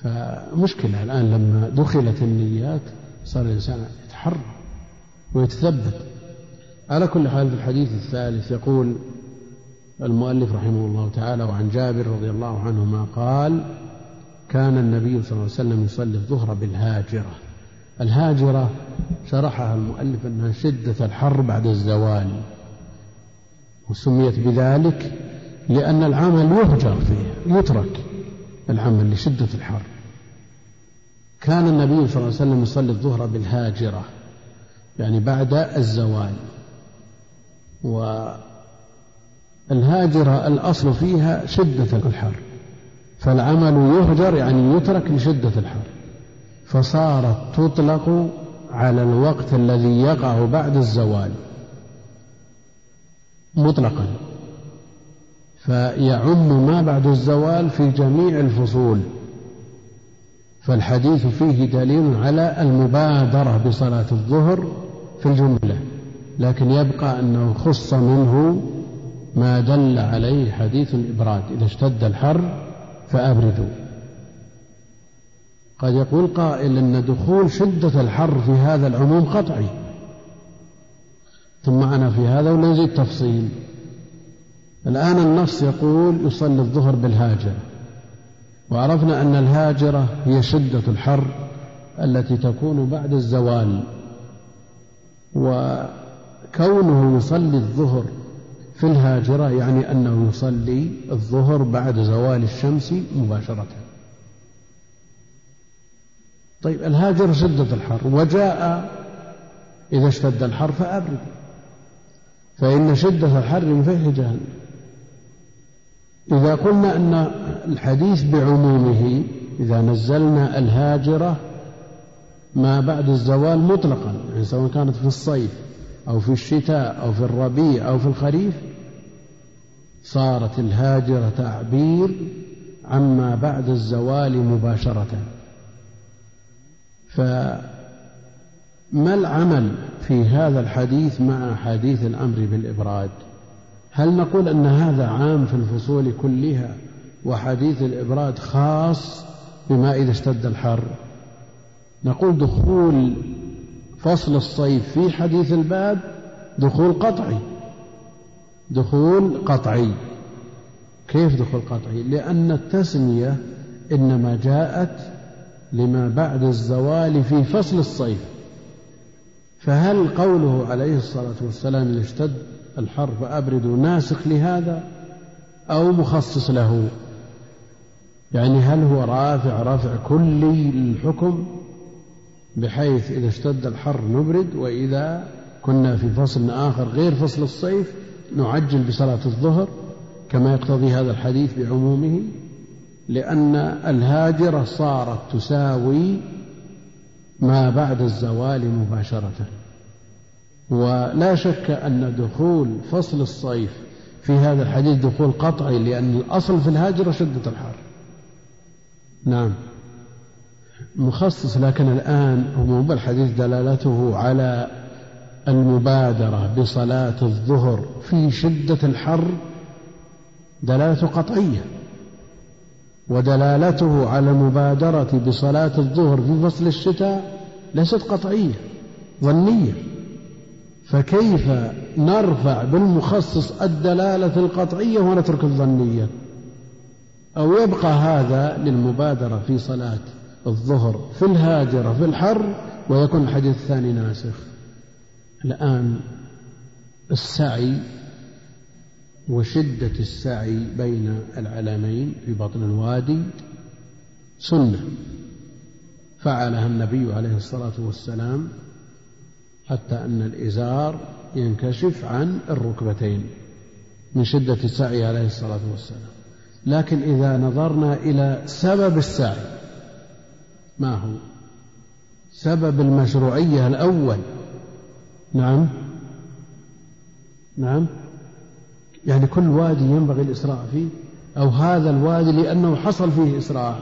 S1: فمشكلة الآن لما دخلت النيات صار الإنسان يتحرى ويتثبت. على كل حال في الحديث الثالث يقول المؤلف رحمه الله تعالى وعن جابر رضي الله عنهما قال كان النبي صلى الله عليه وسلم يصلي الظهر بالهاجرة. الهاجرة شرحها المؤلف أنها شدة الحر بعد الزوال. وسميت بذلك لأن العمل يهجر فيه يترك العمل لشدة الحر. كان النبي صلى الله عليه وسلم يصلي الظهر بالهاجرة يعني بعد الزوال. والهاجرة الأصل فيها شدة الحر فالعمل يهجر يعني يترك لشدة الحر. فصارت تطلق على الوقت الذي يقع بعد الزوال. مطلقا. فيعم ما بعد الزوال في جميع الفصول. فالحديث فيه دليل على المبادرة بصلاة الظهر في الجملة. لكن يبقى أنه خص منه ما دل عليه حديث الإبراد. إذا اشتد الحر فأبردوا. قد يقول قائل أن دخول شدة الحر في هذا العموم قطعي. ثم أنا في هذا ولا نزيد تفصيل. الآن النص يقول يصلي الظهر بالهاجرة. وعرفنا أن الهاجرة هي شدة الحر التي تكون بعد الزوال. وكونه يصلي الظهر في الهاجرة يعني أنه يصلي الظهر بعد زوال الشمس مباشرة. طيب الهاجر شدة الحر. وجاء إذا اشتد الحر فأبرد. فإن شدة الحر من جهنم. إذا قلنا أن الحديث بعمومه إذا نزلنا الهاجرة ما بعد الزوال مطلقا يعني سواء كانت في الصيف أو في الشتاء أو في الربيع أو في الخريف صارت الهاجرة تعبير عما بعد الزوال مباشرة. فما العمل في هذا الحديث مع حديث الأمر بالإبراد؟ هل نقول أن هذا عام في الفصول كلها وحديث الإبراد خاص بما إذا اشتد الحر؟ نقول دخول فصل الصيف في حديث الباب دخول قطعي. دخول قطعي. كيف دخول قطعي؟ لأن التسمية إنما جاءت لما بعد الزوال في فصل الصيف. فهل قوله عليه الصلاة والسلام إذا اشتد الحر فأبردوا ناسخ لهذا أو مخصص له؟ يعني هل هو رافع رفع كلي للحكم بحيث إذا اشتد الحر نبرد وإذا كنا في فصل آخر غير فصل الصيف نعجل بصلاة الظهر كما يقتضي هذا الحديث بعمومه؟ لأن الهاجرة صارت تساوي ما بعد الزوال مباشرة. ولا شك أن دخول فصل الصيف في هذا الحديث دخول قطعي لأن الأصل في الهاجرة شدة الحر. نعم. مخصص لكن الآن عموم الحديث دلالته على المبادرة بصلاة الظهر في شدة الحر دلالة قطعية. ودلالته على المبادرة بصلاة الظهر في فصل الشتاء ليست قطعية ظنية. فكيف نرفع بالمخصص الدلالة القطعية ونترك الظنية؟ أو يبقى هذا للمبادرة في صلاة الظهر في الهاجرة في الحر ويكون الحديث الثاني ناسخ. الآن السعي وشدة السعي بين العلمين في بطن الوادي سنة. فعلها النبي عليه الصلاة والسلام حتى أن الإزار ينكشف عن الركبتين من شدة السعي عليه الصلاة والسلام. لكن إذا نظرنا إلى سبب السعي ما هو؟ سبب المشروعية الأول. نعم. نعم. يعني كل وادي ينبغي الإسراع فيه أو هذا الوادي لأنه حصل فيه إسراع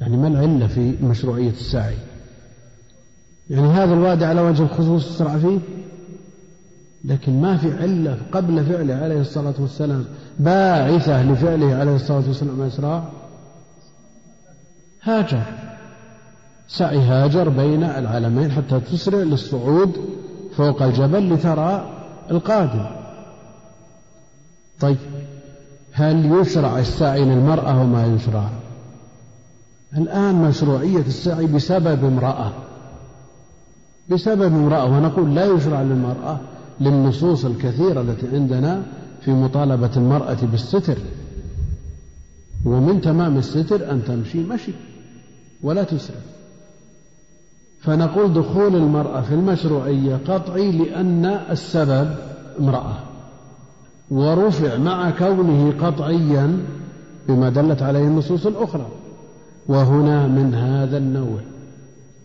S1: يعني ما العلة في مشروعية السعي؟ يعني هذا الوادي على وجه الخصوص السرعة فيه لكن ما في علة قبل فعله عليه الصلاة والسلام باعثة لفعله عليه الصلاة والسلام إسراع هاجر. سعي هاجر بين العالمين حتى تسرع للصعود فوق الجبل لترى القادم. طيب هل يشرع السعي للمرأة وما يشرع؟ الآن مشروعية السعي بسبب امرأة. بسبب امرأة ونقول لا يشرع للمرأة للنصوص الكثيرة التي عندنا في مطالبة المرأة بالستر. ومن تمام الستر أن تمشي مشي ولا تسرف فنقول دخول المرأة في المشروعية قطعي لأن السبب امرأة. ورفع مع كونه قطعيا بما دلت عليه النصوص الأخرى. وهنا من هذا النوع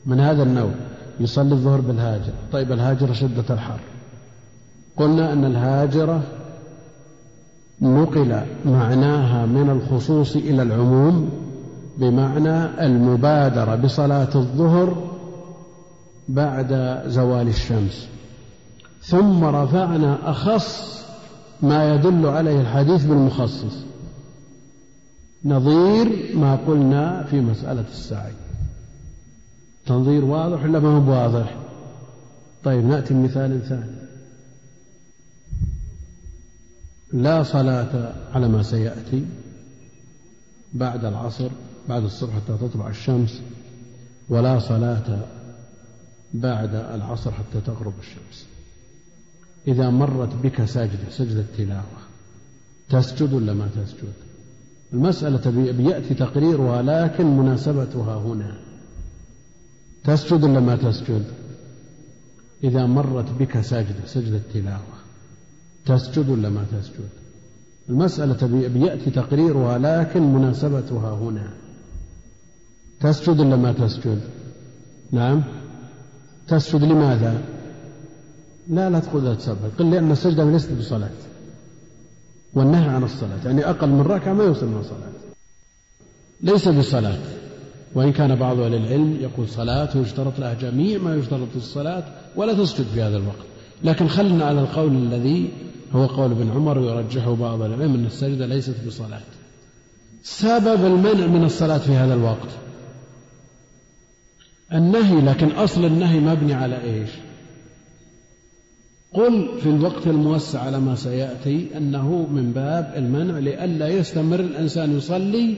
S1: من هذا النوع يصلي الظهر بالهاجر. طيب الهاجرة شدة الحر. قلنا أن الهاجرة نقل معناها من الخصوص إلى العموم بمعنى المبادرة بصلاة الظهر بعد زوال الشمس. ثم رفعنا أخص ما يدل عليه الحديث بالمخصص. نظير ما قلنا في مسألة السعي. تنظير واضح ولا ما هو واضح؟ طيب نأتي بمثال ثاني. لا صلاة على ما سيأتي بعد العصر بعد الصبح حتى تطلع الشمس ولا صلاة بعد العصر حتى تغرب الشمس. إذا مرت بك ساجدة سجدة تلاوة تسجد ولا ما تسجد؟ المسألة بيأتي تقريرها لكن مناسبتها هنا. تسجد ولا ما تسجد؟ إذا مرت بك ساجدة سجدة تلاوة تسجد ولا ما تسجد؟ المسألة بيأتي تقريرها لكن مناسبتها هنا. تسجد ولا ما تسجد؟ نعم. تسجد لماذا؟ لا لا تقول لا تسبح. قل لأن السجدة ليست بصلاة والنهي عن الصلاة. يعني أقل من ركعة ما يوصل من صلاة ليس بصلاة وإن كان بعض أهل العلم يقول صلاة ويشترط لها جميع ما يشترط في الصلاة ولا تسجد في هذا الوقت. لكن خلنا على القول الذي هو قول ابن عمر ويرجحه بعض العلم أن السجدة ليست بصلاة. سبب المنع من الصلاة في هذا الوقت. النهي لكن أصل النهي مبني على إيش؟ قل في الوقت الموسع على ما سيأتي أنه من باب المنع لئلا يستمر الإنسان يصلي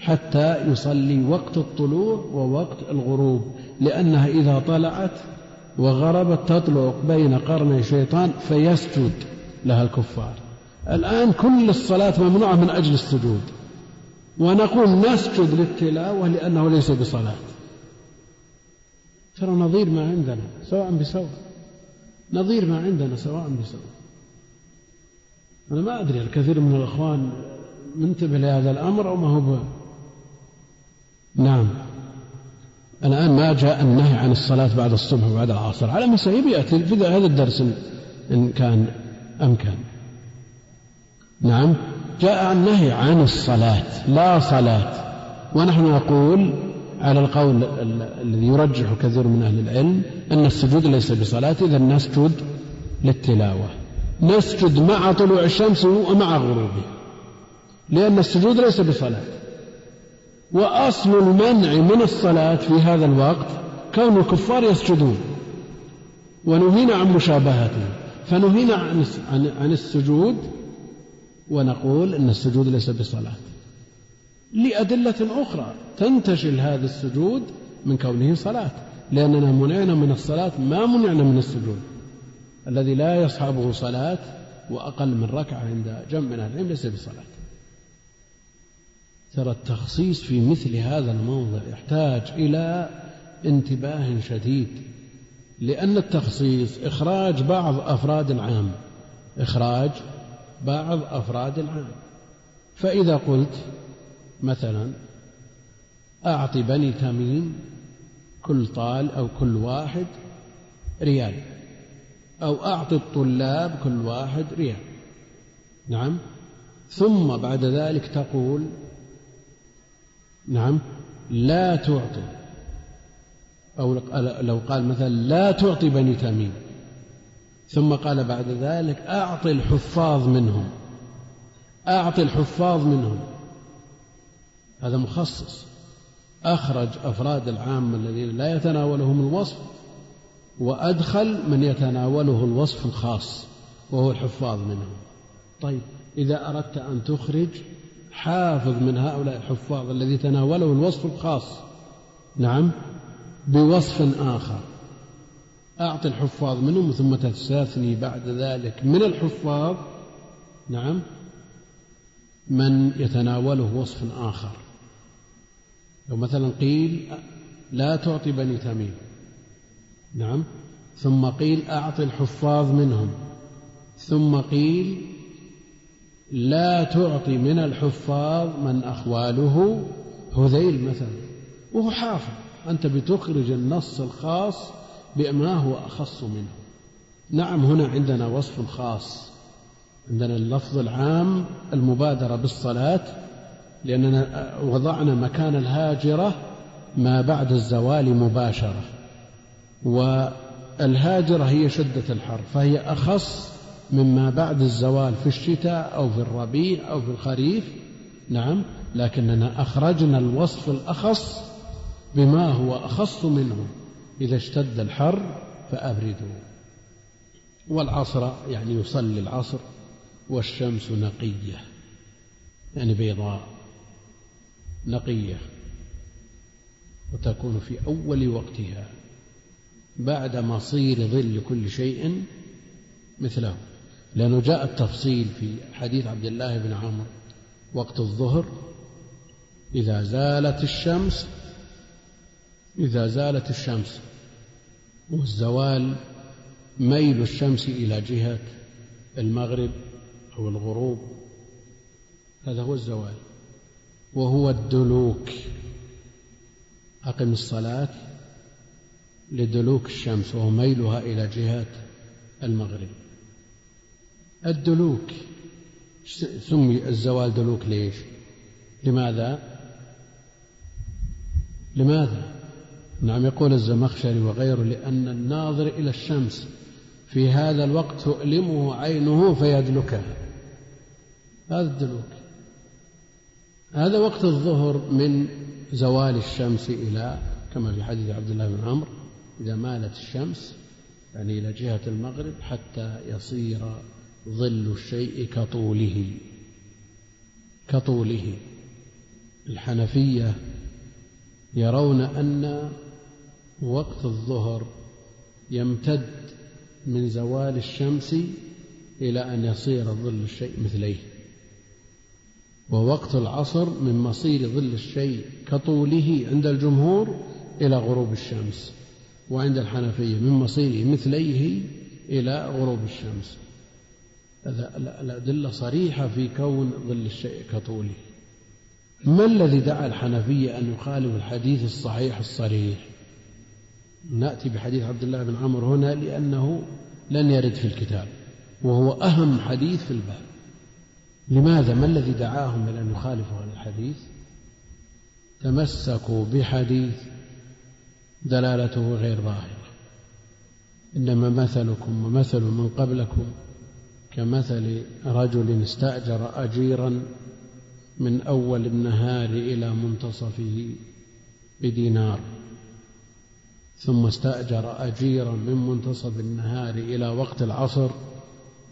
S1: حتى يصلي وقت الطلوع ووقت الغروب لأنها إذا طلعت وغربت تطلع بين قرني شيطان فيسجد لها الكفار. الآن كل الصلاة ممنوعة من أجل السجود ونقول نسجد للتلاوة لأنه ليس بصلاة. ترى نظير ما عندنا سواء بسواء. نظير ما عندنا سواء بسواء أنا ما أدري الكثير من الأخوان منتبه لهذا الأمر أو ما هو نعم. الآن ما جاء النهي عن الصلاة بعد الصبح وبعد العصر. على ما سيأتي في هذا الدرس إن كان أمكن. نعم. جاء النهي عن الصلاة. لا صلاة. ونحن نقول على القول الذي يرجح كثير من أهل العلم أن السجود ليس بصلاة إذا نسجد للتلاوة. نسجد مع طلوع الشمس ومع غروبها لأن السجود ليس بصلاة. وأصل المنع من الصلاة في هذا الوقت كون الكفار يسجدون. ونهينا عن مشابهتهم. فنهينا عن عن السجود ونقول إن السجود ليس بصلاة. لأدلة أخرى. تنتشل هذا السجود من كونه صلاة لأننا منعنا من الصلاة ما منعنا من السجود. الذي لا يصحبه صلاة وأقل من ركعة عند جمع من العلم ليس بصلاة. ترى التخصيص في مثل هذا الموضع يحتاج إلى انتباه شديد لأن التخصيص إخراج بعض أفراد العام. إخراج بعض أفراد العام. فإذا قلت مثلا أعطي بني تميم كل طال أو كل واحد ريال أو أعطي الطلاب كل واحد ريال. نعم. ثم بعد ذلك تقول نعم لا تعطي. أو لو قال مثلا لا تعطي بني تميم ثم قال بعد ذلك أعطي الحفاظ منهم. أعطي الحفاظ منهم. هذا مخصص. أخرج أفراد العام الذين لا يتناولهم الوصف وأدخل من يتناوله الوصف الخاص وهو الحفاظ منهم. طيب إذا أردت أن تخرج حافظ من هؤلاء الحفاظ الذي تناوله الوصف الخاص. نعم بوصف آخر. أعط الحفاظ منهم ثم تستثني بعد ذلك من الحفاظ. نعم من يتناوله وصف آخر. لو مثلا قيل لا تعطي بني تميم. نعم. ثم قيل أعط الحفاظ منهم. ثم قيل لا تعطي من الحفاظ من أخواله هذيل مثلا. وهو حافظ. أنت بتخرج النص الخاص بما هو أخص منه. نعم هنا عندنا وصف خاص. عندنا اللفظ العام المبادرة بالصلاة لأننا وضعنا مكان الهاجرة ما بعد الزوال مباشرة والهاجرة هي شدة الحر فهي أخص مما بعد الزوال في الشتاء أو في الربيع أو في الخريف نعم لكننا أخرجنا الوصف الأخص بما هو أخص منه إذا اشتد الحر فأبردوا. والعصر يعني يصلي العصر والشمس نقية يعني بيضاء. نقية وتكون في أول وقتها بعد مصير ظل كل شيء مثله. لأنه جاء التفصيل في حديث عبد الله بن عمرو وقت الظهر إذا زالت الشمس إذا زالت الشمس والزوال ميل الشمس إلى جهة المغرب أو الغروب هذا هو الزوال. وهو الدلوك. أقم الصلاة لدلوك الشمس وهو ميلها إلى جهة المغرب. الدلوك سمي الزوال دلوك ليش؟ لماذا؟ لماذا؟ نعم يقول الزمخشري وغيره لأن الناظر إلى الشمس في هذا الوقت تؤلمه عينه فيدلكها. هذا الدلوك. هذا وقت الظهر من زوال الشمس إلى كما في حديث عبد الله بن عمرو إذا مالت الشمس يعني إلى جهة المغرب حتى يصير ظل الشيء كطوله. كطوله. الحنفية يرون أن وقت الظهر يمتد من زوال الشمس إلى أن يصير ظل الشيء مثليه. ووقت العصر من مصير ظل الشيء كطوله عند الجمهور إلى غروب الشمس وعند الحنفية من مصيره مثليه إلى غروب الشمس. الأدلة صريحة في كون ظل الشيء كطوله. ما الذي دعا الحنفية أن يخالف الحديث الصحيح الصريح؟ نأتي بحديث عبد الله بن عمرو هنا لأنه لن يرد في الكتاب وهو أهم حديث في الباب. لماذا؟ ما الذي دعاهم إلى أن يخالفوا هذا الحديث؟ تمسكوا بحديث دلالته غير ظاهرة. إنما مثلكم ومثل من قبلكم كمثل رجل استأجر أجيرا من أول النهار إلى منتصفه بدينار ثم استأجر أجيرا من منتصف النهار إلى وقت العصر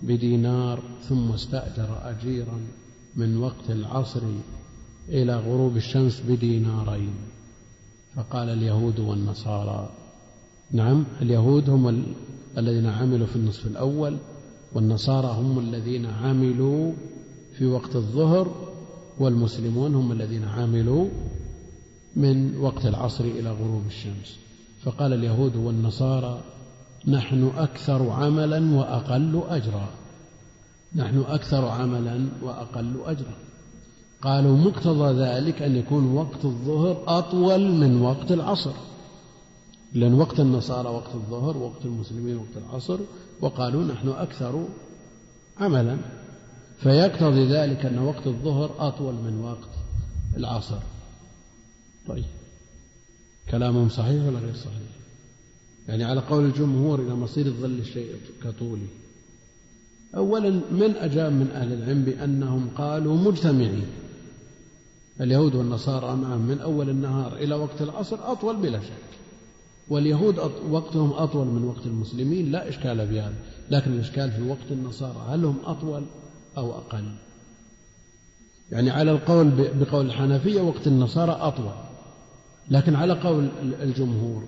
S1: بدينار ثم استأجر أجيرا من وقت العصر إلى غروب الشمس بدينارين. فقال اليهود والنصارى نعم اليهود هم الذين عملوا في النصف الأول والنصارى هم الذين عملوا في وقت الظهر والمسلمون هم الذين عملوا من وقت العصر إلى غروب الشمس. فقال اليهود والنصارى نحن أكثر عملا وأقل أجرا. نحن أكثر عملا وأقل أجرا. قالوا مقتضى ذلك أن يكون وقت الظهر أطول من وقت العصر. لأن وقت النصارى وقت الظهر وقت المسلمين وقت العصر. وقالوا نحن أكثر عملا. فيقتضي ذلك أن وقت الظهر أطول من وقت العصر. طيب. كلامهم صحيح ولا غير صحيح؟ يعني على قول الجمهور إلى مصير الظل الشيء كطوله. أولا من أجاب من أهل العلم بأنهم قالوا مجتمعين. اليهود والنصارى معهم من أول النهار إلى وقت العصر أطول بلا شك. واليهود وقتهم أطول من وقت المسلمين لا إشكال في هذا. لكن الإشكال في وقت النصارى هل هم أطول أو أقل؟ يعني على القول بقول الحنفية وقت النصارى أطول. لكن على قول الجمهور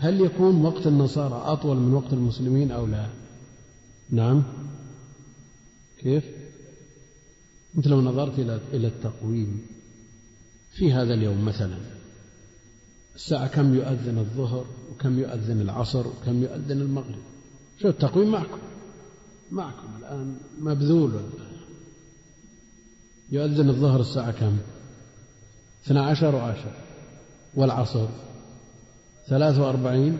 S1: هل يكون وقت النصارى أطول من وقت المسلمين أو لا؟ نعم. كيف؟ أنت لو نظرت إلى إلى التقويم. في هذا اليوم مثلا الساعة كم يؤذن الظهر وكم يؤذن العصر وكم يؤذن المغرب؟ شو التقويم معكم؟ معكم الآن مبذول يؤذن الظهر الساعة كم؟ اثنا عشر وعشر. والعصر؟ ثلاث وأربعين.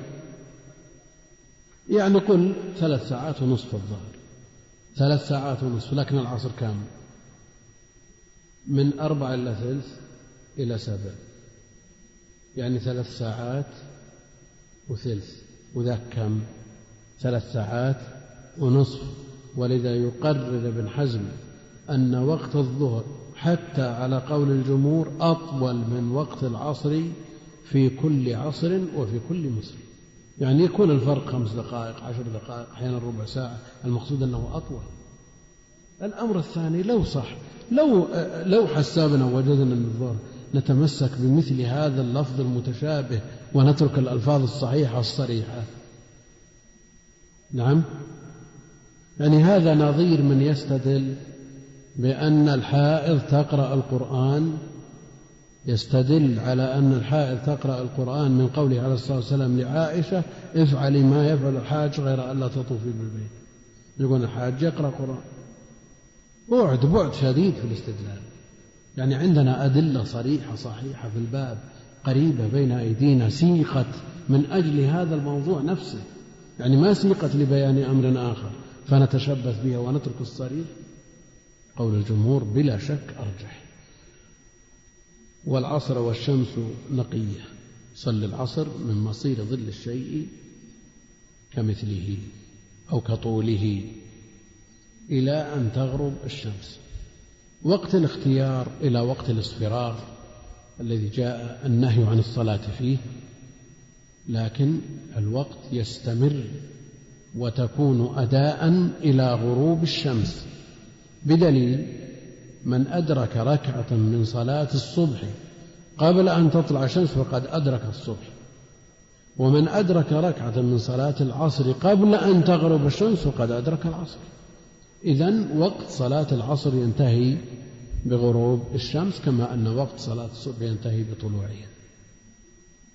S1: يعني قل ثلاث ساعات ونصف الظهر. ثلاث ساعات ونصف لكن العصر كم من أربع إلى ثلث إلى سبع. يعني ثلاث ساعات وثلث. وذاك كم؟ ثلاث ساعات ونصف. ولذا يقرر ابن حزم أن وقت الظهر حتى على قول الجمهور أطول من وقت العصر في كل عصر وفي كل مصر يعني يكون الفرق خمس دقائق عشر دقائق أحيانا ربع ساعة المقصود أنه أطول. الأمر الثاني لو صح لو لو حسابنا وجدنا الظهر نتمسك بمثل هذا اللفظ المتشابه ونترك الألفاظ الصحيحة الصريحة. نعم؟ يعني هذا نظير من يستدل بأن الحائض تقرأ القرآن يستدل على أن الحائض تقرأ القرآن من قوله عليه الصلاة والسلام لعائشة افعلي ما يفعل الحاج غير ألا تطوفي بالبيت. يقول الحاج يقرأ قرآن بعد بعد شديد في الاستدلال. يعني عندنا أدلة صريحة صحيحة في الباب قريبة بين أيدينا سيقت من أجل هذا الموضوع نفسه. يعني ما سيقت لبيان أمر آخر. فنتشبث بها ونترك الصريح. قول الجمهور بلا شك أرجح. والعصر والشمس نقية. صل العصر من مصير ظل الشيء كمثله أو كطوله إلى أن تغرب الشمس. وقت الاختيار إلى وقت الاصفرار الذي جاء النهي عن الصلاة فيه لكن الوقت يستمر وتكون أداء إلى غروب الشمس. بدليل من أدرك ركعة من صلاة الصبح قبل أن تطلع الشمس فقد أدرك الصبح. ومن أدرك ركعة من صلاة العصر قبل أن تغرب الشمس فقد أدرك العصر. إذا وقت صلاة العصر ينتهي بغروب الشمس كما أن وقت صلاة الصبح ينتهي بطلوعها.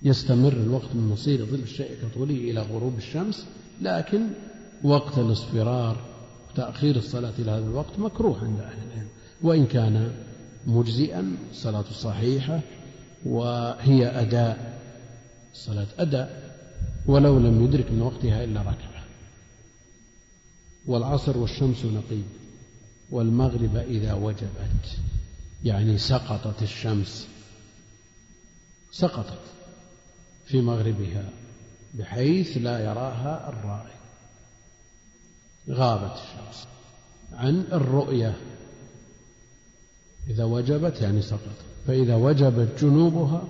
S1: يستمر الوقت من مصير ظل الشيء كطوله إلى غروب الشمس لكن وقت الاصفرار تأخير الصلاة إلى هذا الوقت مكروه عند أهل العلم. وإن كان مجزئا الصلاة صحيحة وهي أداء الصلاة أداء ولو لم يدرك من وقتها إلا ركعة. والعصر والشمس نقي والمغرب إذا وجبت يعني سقطت الشمس. سقطت في مغربها بحيث لا يراها الرائي غابت الشمس عن الرؤية. إذا وجبت يعني سقطت. فإذا وجبت جنوبها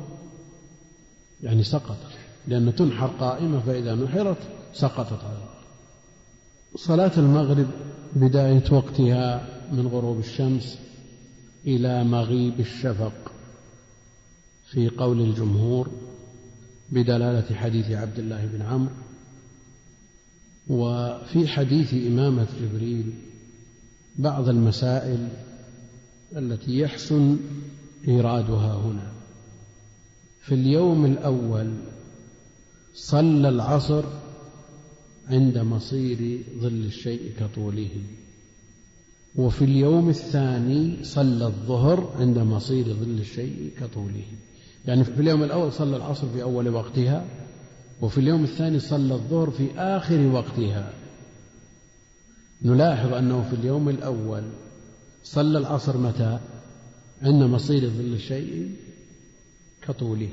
S1: يعني سقطت. لأن تنحر قائمة فإذا نحرت سقطت على الأرض صلاة المغرب بداية وقتها من غروب الشمس إلى مغيب الشفق. في قول الجمهور بدلالة حديث عبد الله بن عمرو. وفي حديث إمامة جبريل بعض المسائل التي يحسن إيرادها هنا. في اليوم الأول صلى العصر عند مصير ظل الشيء كطوله. وفي اليوم الثاني صلى الظهر عند مصير ظل الشيء كطوله. يعني في اليوم الأول صلى العصر في أول وقتها وفي اليوم الثاني صلى الظهر في آخر وقتها. نلاحظ أنه في اليوم الأول صلى العصر متى؟ عند مصير ظل الشيء كطوله.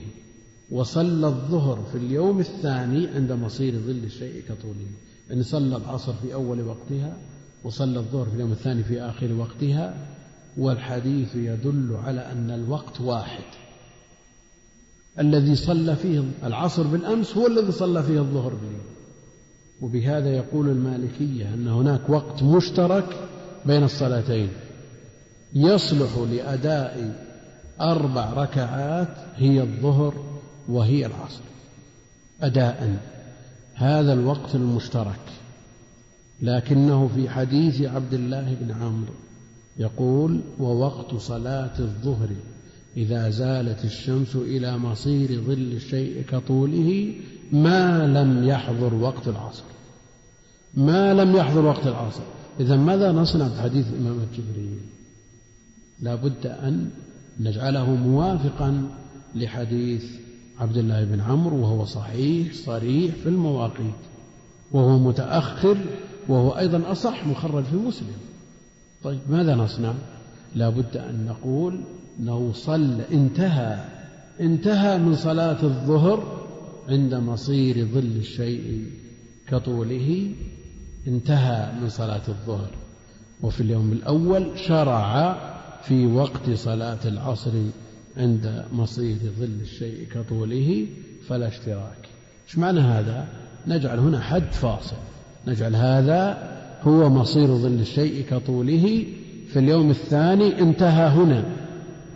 S1: وصلى الظهر في اليوم الثاني عند مصير ظل الشيء كطوله. يعني صلى العصر في أول وقتها وصلى الظهر في اليوم الثاني في آخر وقتها والحديث يدل على أن الوقت واحد. الذي صلى فيه العصر بالأمس هو الذي صلى فيه الظهر باليوم. وبهذا يقول المالكية أن هناك وقت مشترك بين الصلاتين. يصلح لأداء أربع ركعات هي الظهر وهي العصر. أداء. هذا الوقت المشترك. لكنه في حديث عبد الله بن عمرو يقول ووقت صلاة الظهر إذا زالت الشمس إلى مصير ظل الشيء كطوله ما لم يحضر وقت العصر. ما لم يحضر وقت العصر. إذا ماذا نصنع بحديث الإمام الجبريل؟ لا بد أن نجعله موافقا لحديث عبد الله بن عمرو وهو صحيح صريح في المواقيت وهو متأخر وهو أيضا أصح مخرج في مسلم. طيب ماذا نصنع؟ لا بد أن نقول أنه صلى انتهى انتهى من صلاة الظهر عند مصير ظل الشيء كطوله انتهى من صلاة الظهر. وفي اليوم الأول شرع في وقت صلاة العصر عند مصير ظل الشيء كطوله فلا اشتراك. إيش معنى هذا؟ نجعل هنا حد فاصل. نجعل هذا هو مصير ظل الشيء كطوله في اليوم الثاني انتهى هنا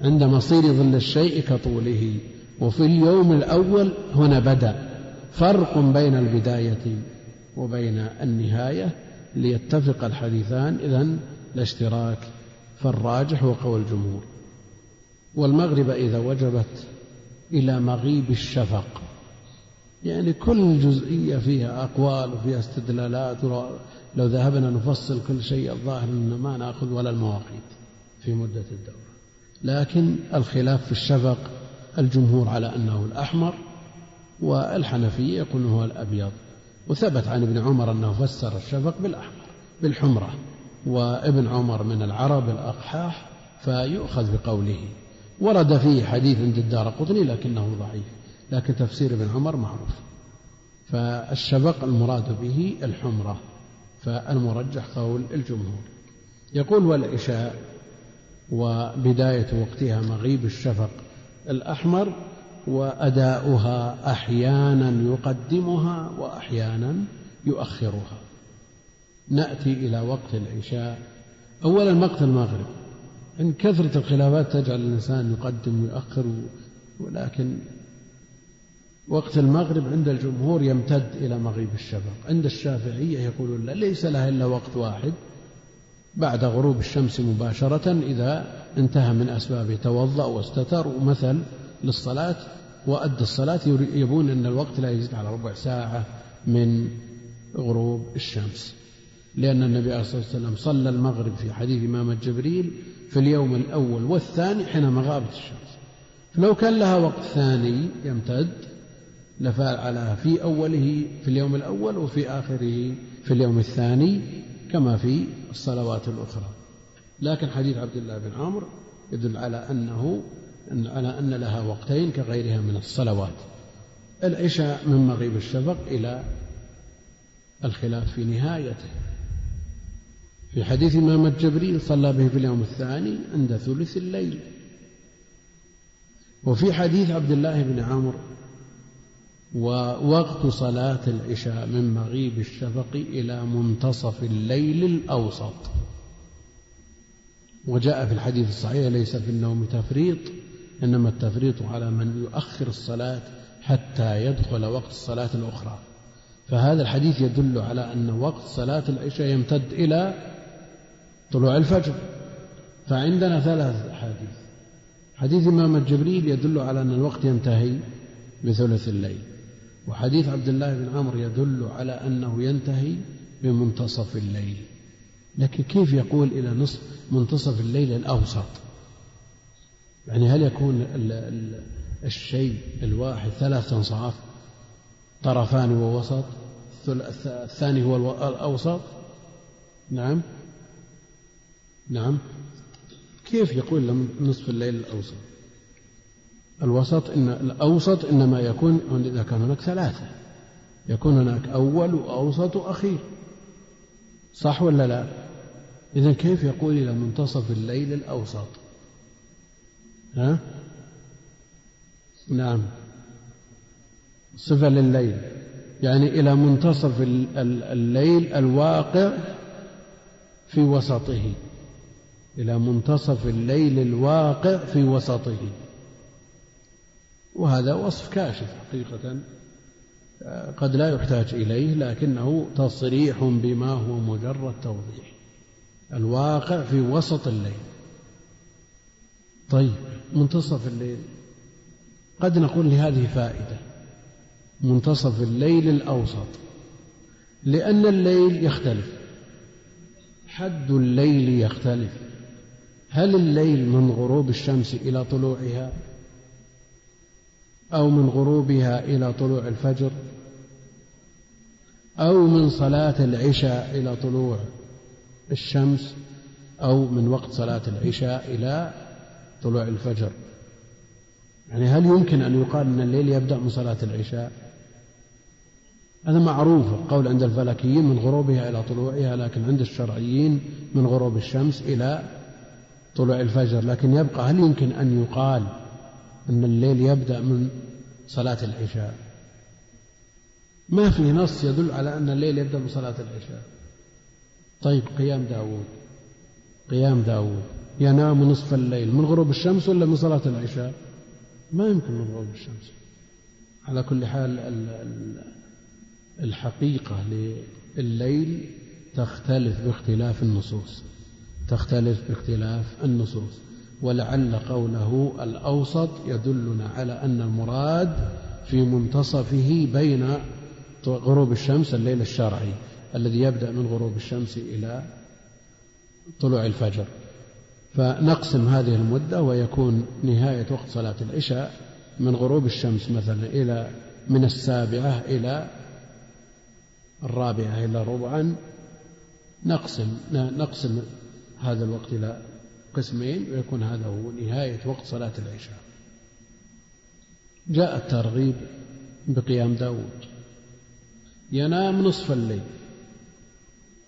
S1: عند مصير ظل الشيء كطوله. وفي اليوم الأول هنا بدأ. فرق بين البداية وبين النهاية ليتفق الحديثان إذا الاشتراك فالراجح هو قول الجمهور. والمغرب إذا وجبت إلى مغيب الشفق. يعني كل جزئية فيها أقوال وفيها استدلالات لو ذهبنا نفصل كل شيء الظاهر أن ما نأخذ ولا المواقيت في مدة الدورة. لكن الخلاف في الشفق الجمهور على أنه الأحمر والحنفية يقولون هو الأبيض. وثبت عن ابن عمر أنه فسر الشفق بالأحمر بالحمرة. وابن عمر من العرب الأقحاح فيؤخذ بقوله. ورد فيه حديث عند الدار قطني لكنه ضعيف لكن تفسير ابن عمر معروف. فالشبق المراد به الحمرة فالمرجح قول الجمهور. يقول والعشاء وبداية وقتها مغيب الشفق الأحمر وأداؤها أحيانا يقدمها وأحيانا يؤخرها. نأتي إلى وقت العشاء. أولا وقت المغرب. إن كثرة الخلافات تجعل الإنسان يقدم ويؤخر ولكن وقت المغرب عند الجمهور يمتد إلى مغيب الشفق. عند الشافعية يقولون لا ليس لها إلا وقت واحد. بعد غروب الشمس مباشرة إذا انتهى من أسبابه توضأ واستتر ومثل للصلاة وأدى الصلاة يبون أن الوقت لا يزيد على ربع ساعة من غروب الشمس. لأن النبي عليه الصلاة والسلام صلى المغرب في حديث إمام جبريل في اليوم الأول والثاني حينما غابت الشمس. فلو كان لها وقت ثاني يمتد لفعلها في أوله في اليوم الأول وفي آخره في اليوم الثاني كما في الصلوات الأخرى. لكن حديث عبد الله بن عمرو يدل على أنه على أن لها وقتين كغيرها من الصلوات. العشاء من مغيب الشفق إلى الخلاف في نهايته. في حديث إمام جبريل صلى به في اليوم الثاني عند ثلث الليل. وفي حديث عبد الله بن عمرو ووقت صلاة العشاء من مغيب الشفق إلى منتصف الليل الأوسط. وجاء في الحديث الصحيح ليس في النوم تفريط إنما التفريط على من يؤخر الصلاة حتى يدخل وقت الصلاة الأخرى. فهذا الحديث يدل على أن وقت صلاة العشاء يمتد إلى طلوع الفجر. فعندنا ثلاث أحاديث. حديث إمام جبريل يدل على أن الوقت ينتهي بثلث الليل. وحديث عبد الله بن عمرو يدل على أنه ينتهي بمنتصف الليل. لكن كيف يقول إلى نصف منتصف الليل الأوسط؟ يعني هل يكون الشيء الواحد ثلاث أنصاف؟ طرفان ووسط الثاني هو الأوسط؟ نعم. نعم. كيف يقول نصف الليل الأوسط؟ الوسط إن الأوسط إنما يكون إذا كان هناك ثلاثة. يكون هناك أول وأوسط وأخير. صح ولا لا؟ إذا كيف يقول إلى منتصف الليل الأوسط؟ ها؟ نعم. صفة لليل يعني إلى منتصف الليل الواقع في وسطه. إلى منتصف الليل الواقع في وسطه. وهذا وصف كاشف حقيقة. قد لا يحتاج إليه لكنه تصريح بما هو مجرد توضيح. الواقع في وسط الليل. طيب منتصف الليل. قد نقول لهذه فائدة. منتصف الليل الأوسط. لأن الليل يختلف. حد الليل يختلف. هل الليل من غروب الشمس إلى طلوعها؟ أو من غروبها إلى طلوع الفجر؟ أو من صلاة العشاء إلى طلوع الشمس؟ أو من وقت صلاة العشاء إلى طلوع الفجر؟ يعني هل يمكن أن يقال أن الليل يبدأ من صلاة العشاء؟ هذا معروف القول عند الفلكيين من غروبها إلى طلوعها لكن عند الشرعيين من غروب الشمس إلى طلوع الفجر لكن يبقى هل يمكن أن يقال أن الليل يبدأ من صلاة العشاء؟ ما في نص يدل على أن الليل يبدأ من صلاة العشاء. طيب قيام داود قيام داود ينام نصف الليل من غروب الشمس ولا من صلاة العشاء؟ ما يمكن من غروب الشمس. على كل حال الحقيقة لليل تختلف باختلاف النصوص. تختلف باختلاف النصوص. ولعل قوله الأوسط يدلنا على أن المراد في منتصفه بين غروب الشمس الليل الشرعي الذي يبدأ من غروب الشمس إلى طلوع الفجر. فنقسم هذه المدة ويكون نهاية وقت صلاة العشاء من غروب الشمس مثلا إلى من السابعة إلى الرابعة إلى ربعا. نقسم نقسم هذا الوقت إلى قسمين ويكون هذا هو نهاية وقت صلاة العشاء. جاء الترغيب بقيام داود. ينام نصف الليل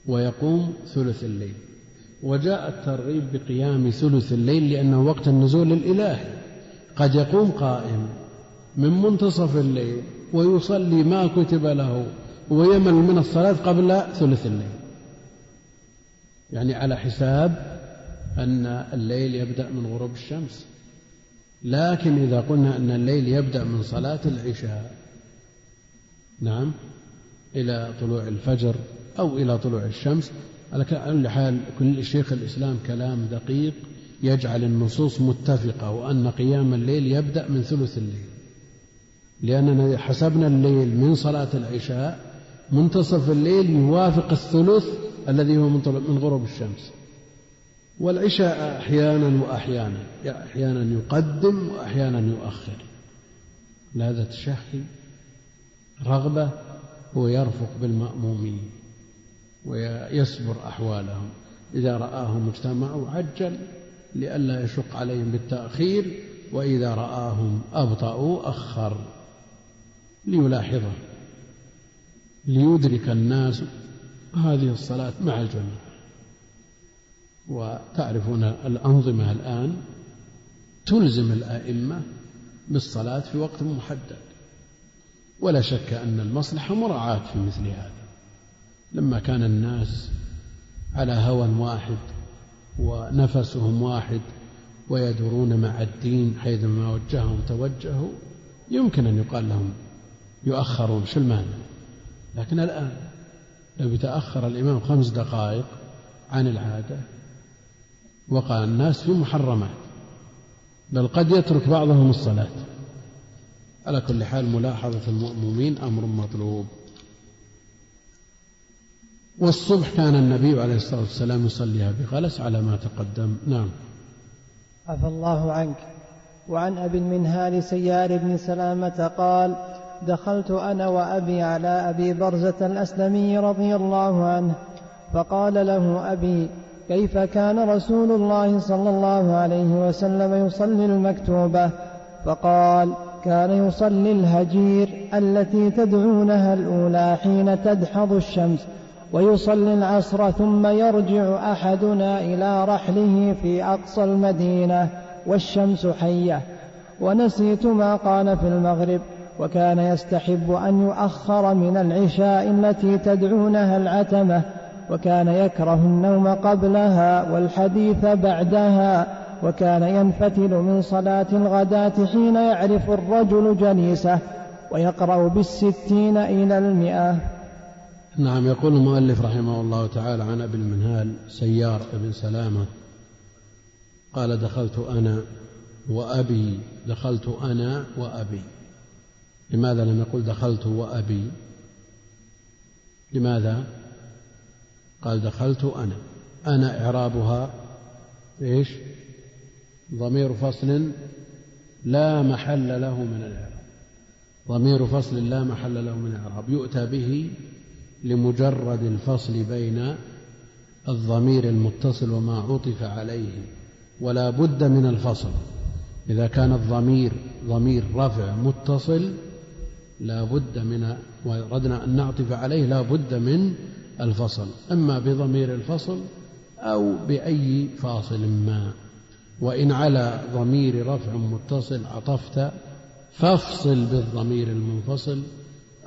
S1: ويقوم ثلث الليل. وجاء الترغيب بقيام ثلث الليل لأنه وقت النزول الإلهي قد يقوم قائم من منتصف الليل ويصلي ما كتب له ويمل من الصلاة قبل ثلث الليل. يعني على حساب أن الليل يبدأ من غروب الشمس. لكن إذا قلنا أن الليل يبدأ من صلاة العشاء نعم إلى طلوع الفجر أو إلى طلوع الشمس على كل حال كل شيخ الإسلام كلام دقيق يجعل النصوص متفقة وأن قيام الليل يبدأ من ثلث الليل. لأننا حسبنا الليل من صلاة العشاء منتصف الليل يوافق الثلث الذي هو من غروب الشمس. والعشاء أحيانا وأحيانا أحيانا يقدم وأحيانا يؤخر. لهذا تشهي رغبة هو يرفق بالمأمومين ويصبر أحوالهم. إذا رآهم اجتمعوا عجل لئلا يشق عليهم بالتأخير وإذا رآهم أبطأوا أخر. ليلاحظه ليدرك الناس هذه الصلاة مع الجميع. وتعرفون الأنظمة الآن تلزم الأئمة بالصلاة في وقت محدد. ولا شك أن المصلحة مراعاة في مثل هذا. لما كان الناس على هوى واحد ونفسهم واحد ويدورون مع الدين حيثما وجههم توجهوا يمكن أن يقال لهم يؤخرون شو المانع لكن الآن لو يتأخر الإمام خمس دقائق عن العادة وقع الناس في محرمات بل قد يترك بعضهم الصلاة. على كل حال ملاحظة المؤمنين أمر مطلوب. والصبح كان النبي عليه الصلاة والسلام يصليها بغلس على ما تقدم. نعم.
S2: عفى الله عنك. وعن أبي المنهال سيار بن سلامة قال دخلت أنا وأبي على أبي برزة الأسلمي رضي الله عنه فقال له أبي كيف كان رسول الله صلى الله عليه وسلم يصلي المكتوبة؟ فقال كان يصلي الهجير التي تدعونها الأولى حين تدحض الشمس ويصلي العصر ثم يرجع أحدنا إلى رحله في أقصى المدينة والشمس حية ونسيت ما قال في المغرب. وكان يستحب أن يؤخر من العشاء التي تدعونها العتمة وكان يكره النوم قبلها والحديث بعدها وكان ينفتل من صلاة الغداة حين يعرف الرجل جليسه ويقرأ بالستين إلى المئة.
S1: نعم يقول المؤلف رحمه الله تعالى عن أبي المنهال سيار بن سلامة قال دخلت أنا وأبي دخلت أنا وأبي. لماذا لم يقل دخلت وأبي؟ لماذا؟ قال دخلت أنا. أنا إعرابها إيش؟ ضمير فصل لا محل له من الإعراب. ضمير فصل لا محل له من الإعراب. يؤتى به لمجرد الفصل بين الضمير المتصل وما عطف عليه ولا بد من الفصل. إذا كان الضمير ضمير رفع متصل لا بد من وردنا أن نعطف عليه لا بد من الفصل. إما بضمير الفصل أو بأي فاصل ما. وإن على ضمير رفع متصل عطفت فافصل بالضمير المنفصل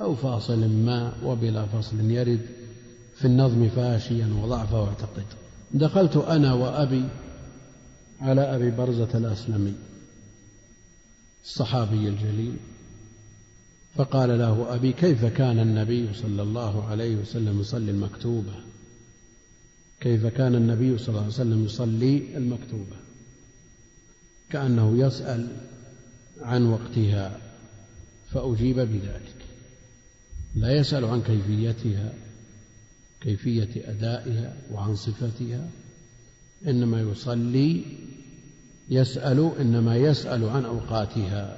S1: أو فاصل ما وبلا فصل يرد. في النظم فاشيا وضعفه اعتقد دخلت أنا وأبي على أبي برزة الأسلمي الصحابي الجليل. فقال له أبي كيف كان النبي صلى الله عليه وسلم يصلي المكتوبة؟ كيف كان النبي صلى الله عليه وسلم يصلي المكتوبة؟ كأنه يسأل عن وقتها فأجيب بذلك. لا يسأل عن كيفيتها كيفية أدائها وعن صفتها إنما يصلي يسأل إنما يسأل عن أوقاتها.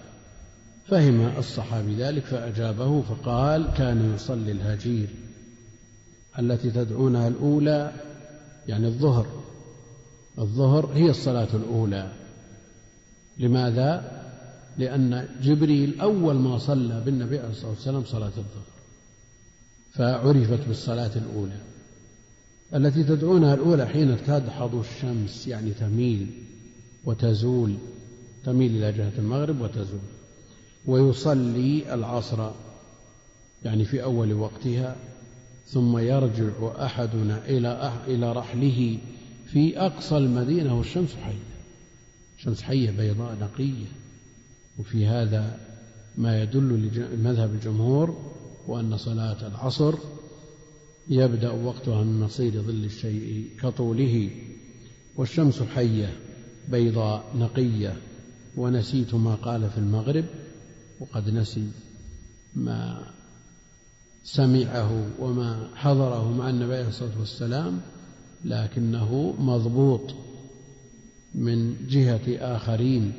S1: فهم الصحابي ذلك فأجابه فقال كان يصلي الهجير التي تدعونها الأولى يعني الظهر. الظهر هي الصلاة الأولى. لماذا؟ لأن جبريل أول ما صلى بالنبي عليه الصلاة والسلام صلاة الظهر فعرفت بالصلاة الأولى التي تدعونها الأولى حين تدحض الشمس يعني تميل وتزول تميل إلى جهة المغرب وتزول. ويصلي العصر يعني في أول وقتها ثم يرجع أحدنا إلى إلى رحله في أقصى المدينة والشمس حية. شمس حية بيضاء نقية. وفي هذا ما يدل لمذهب الجمهور وأن صلاة العصر يبدأ وقتها من مصير ظل الشيء كطوله. والشمس حية بيضاء نقية. ونسيت ما قال في المغرب وقد نسي ما سمعه وما حضره مع النبي عليه الصلاة والسلام لكنه مضبوط من جهة آخرين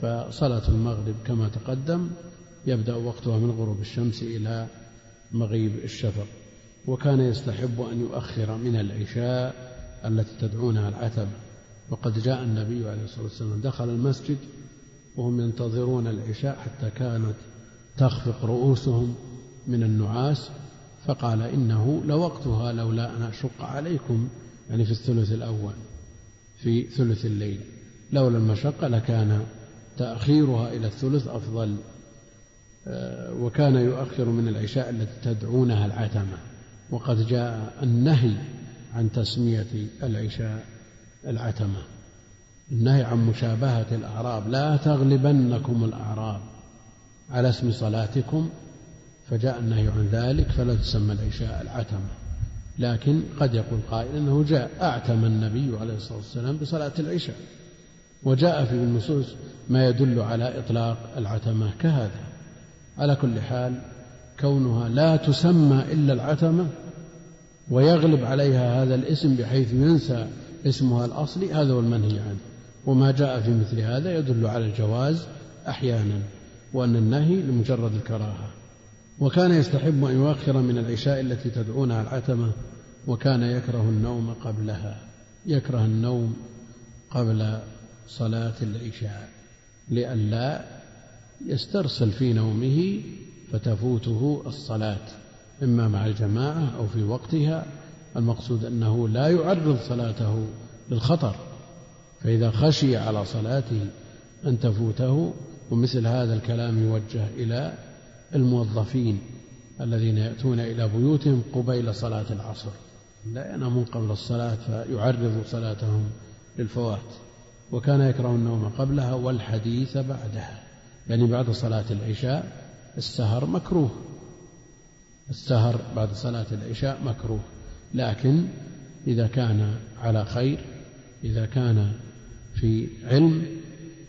S1: فصلاة المغرب كما تقدم يبدأ وقتها من غروب الشمس إلى مغيب الشفق وكان يستحب أن يؤخر من العشاء التي تدعونها العتبة وقد جاء النبي عليه الصلاة والسلام دخل المسجد وهم ينتظرون العشاء حتى كانت تخفق رؤوسهم من النعاس فقال إنه لوقتها لولا أن أشق عليكم يعني في الثلث الأول في ثلث الليل. لولا المشقة لكان تأخيرها إلى الثلث أفضل آه، وكان يؤخر من العشاء التي تدعونها العتمة. وقد جاء النهي عن تسمية العشاء العتمة. النهي عن مشابهة الأعراب. لا تغلبنكم الأعراب على اسم صلاتكم فجاء النهي عن ذلك فلا تسمى العشاء العتمة. لكن قد يقول قائل إنه جاء أعتم النبي عليه الصلاة والسلام بصلاة العشاء وجاء في النصوص ما يدل على إطلاق العتمة كهذا. على كل حال كونها لا تسمى إلا العتمة ويغلب عليها هذا الاسم بحيث ينسى اسمها الأصلي هذا هو المنهي عنه. وما جاء في مثل هذا يدل على الجواز أحيانا وأن النهي لمجرد الكراهة. وكان يستحب أن يؤخر من العشاء التي تدعونها العتمة وكان يكره النوم قبلها يكره النوم قبل صلاة العشاء لئلا يسترسل في نومه فتفوته الصلاة إما مع الجماعة أو في وقتها. المقصود أنه لا يعرض صلاته للخطر. فإذا خشي على صلاته أن تفوته ومثل هذا الكلام يوجه إلى الموظفين الذين يأتون إلى بيوتهم قبيل صلاة العصر. لا ينامون قبل الصلاة فيعرضوا صلاتهم للفوات وكان يكره النوم قبلها والحديث بعدها. يعني بعد صلاة العشاء السهر مكروه. السهر بعد صلاة العشاء مكروه. لكن إذا كان على خير إذا كان في علم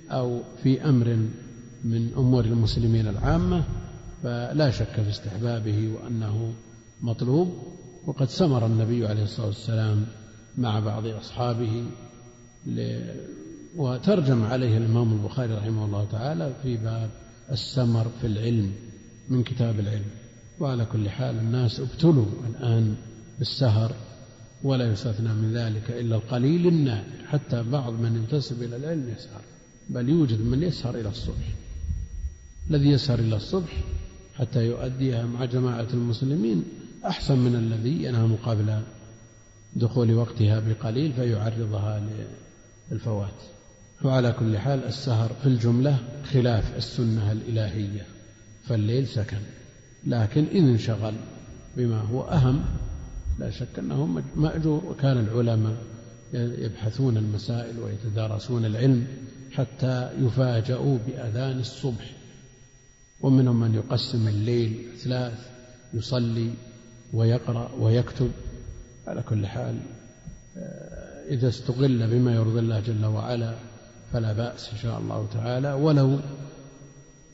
S1: أو في أمر من أمور المسلمين العامة فلا شك في استحبابه وأنه مطلوب. وقد سمر النبي عليه الصلاة والسلام مع بعض أصحابه وترجم عليه الإمام البخاري رحمه الله تعالى في باب السمر في العلم من كتاب العلم. وعلى كل حال الناس ابتلوا الآن بالسهر ولا يستثنى من ذلك إلا القليل النادر حتى بعض من ينتسب إلى العلم يسهر بل يوجد من يسهر إلى الصبح. الذي يسهر إلى الصبح حتى يؤديها مع جماعة المسلمين أحسن من الذي ينام قبل دخول وقتها بقليل فيعرضها للفوات. وعلى كل حال السهر في الجملة خلاف السنة الإلهية فالليل سكن. لكن إن انشغل بما هو أهم لا شك أنه مأجور وكان العلماء يبحثون المسائل ويتدارسون العلم حتى يفاجؤوا بأذان الصبح. ومنهم من يقسم الليل ثلاث يصلي ويقرأ ويكتب. على كل حال آه، إذا استغل بما يرضي الله جل وعلا فلا بأس إن شاء الله تعالى. ولو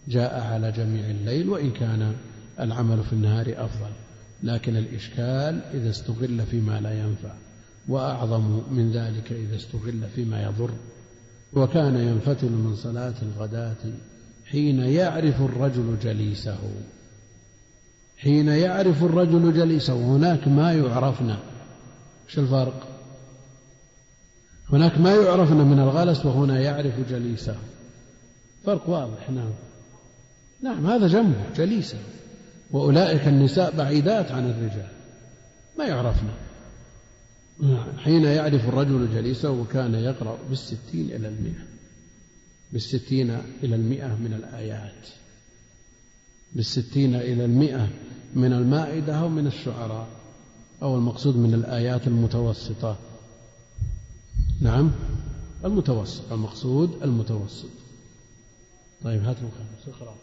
S1: جاء على جميع الليل وإن كان العمل في النهار أفضل. لكن الإشكال إذا استغل فيما لا ينفع وأعظم من ذلك إذا استغل فيما يضر. وكان ينفتل من صلاة الغداة حين يعرف الرجل جليسه. حين يعرف الرجل جليسه. هناك ما يعرفنا. شو الفرق؟ هناك ما يعرفنا من الغلس وهنا يعرف جليسه. فرق واضح نعم. نعم هذا جنبه جليسه. وأولئك النساء بعيدات عن الرجال. ما يعرفنا. حين يعرف الرجل جليسه وكان يقرأ بالستين إلى المئة. بالستين إلى المئة من الآيات. بالستين إلى المئة من المائدة أو من الشعراء. أو المقصود من الآيات المتوسطة. نعم. المتوسط. المقصود المتوسط. طيب هات الخامس اقرأ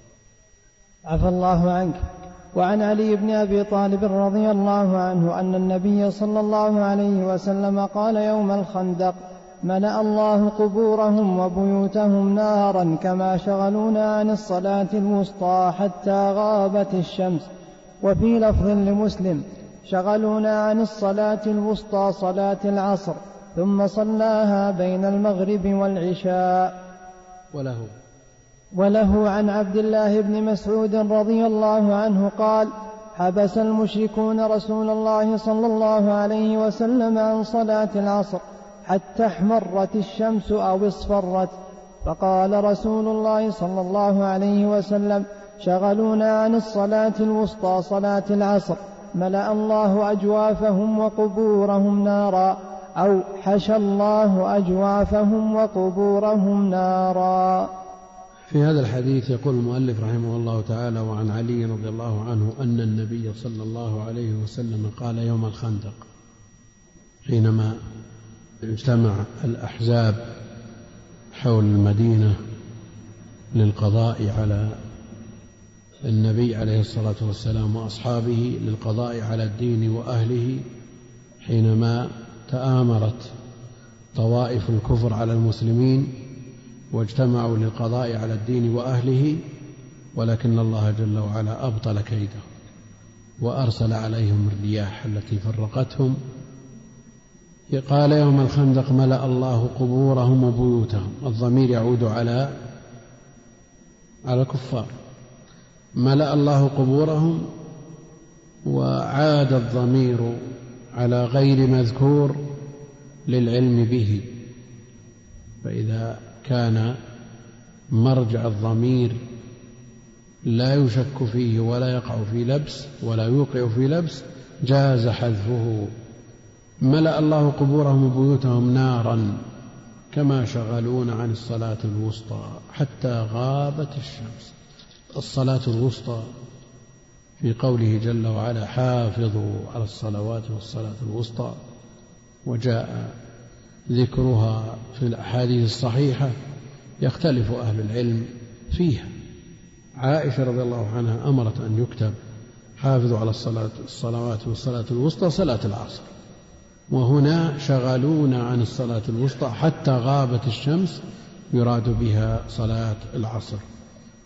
S2: عفى الله عنك. وعن علي بن أبي طالب رضي الله عنه أن النبي صلى الله عليه وسلم قال يوم الخندق ملأ الله قبورهم وبيوتهم نارا كما شغلونا عن الصلاة الوسطى حتى غابت الشمس. وفي لفظ لمسلم شغلونا عن الصلاة الوسطى صلاة العصر ثم صلاها بين المغرب والعشاء.
S1: وله.
S2: وله عن عبد الله بن مسعود رضي الله عنه قال حبس المشركون رسول الله صلى الله عليه وسلم عن صلاة العصر حتى احمرت الشمس أو اصفرت. فقال رسول الله صلى الله عليه وسلم شغلونا عن الصلاة الوسطى صلاة العصر. ملأ الله أجوافهم وقبورهم نارا أو حشى الله أجوافهم وقبورهم نارا.
S1: في هذا الحديث يقول المؤلف رحمه الله تعالى وعن علي رضي الله عنه أن النبي صلى الله عليه وسلم قال يوم الخندق حينما اجتمع الأحزاب حول المدينة للقضاء على النبي عليه الصلاة والسلام وأصحابه للقضاء على الدين وأهله حينما تآمرت طوائف الكفر على المسلمين واجتمعوا للقضاء على الدين وأهله ولكن الله جل وعلا أبطل كيده وأرسل عليهم الرياح التي فرقتهم. قال يوم الخندق ملأ الله قبورهم وبيوتهم. الضمير يعود على على الكفار. ملأ الله قبورهم وعاد الضمير على غير مذكور للعلم به. فإذا كان مرجع الضمير لا يشك فيه ولا يقع في لبس ولا يوقع في لبس جاز حذفه. ملأ الله قبورهم وبيوتهم نارا كما شغلون عن الصلاة الوسطى حتى غابت الشمس. الصلاة الوسطى في قوله جل وعلا حافظوا على الصلوات والصلاة الوسطى وجاء ذكرها في الأحاديث الصحيحة يختلف أهل العلم فيها. عائشة رضي الله عنها أمرت أن يكتب حافظوا على الصلاة الصلوات والصلاة الوسطى صلاة العصر. وهنا شغلونا عن الصلاة الوسطى حتى غابت الشمس يراد بها صلاة العصر.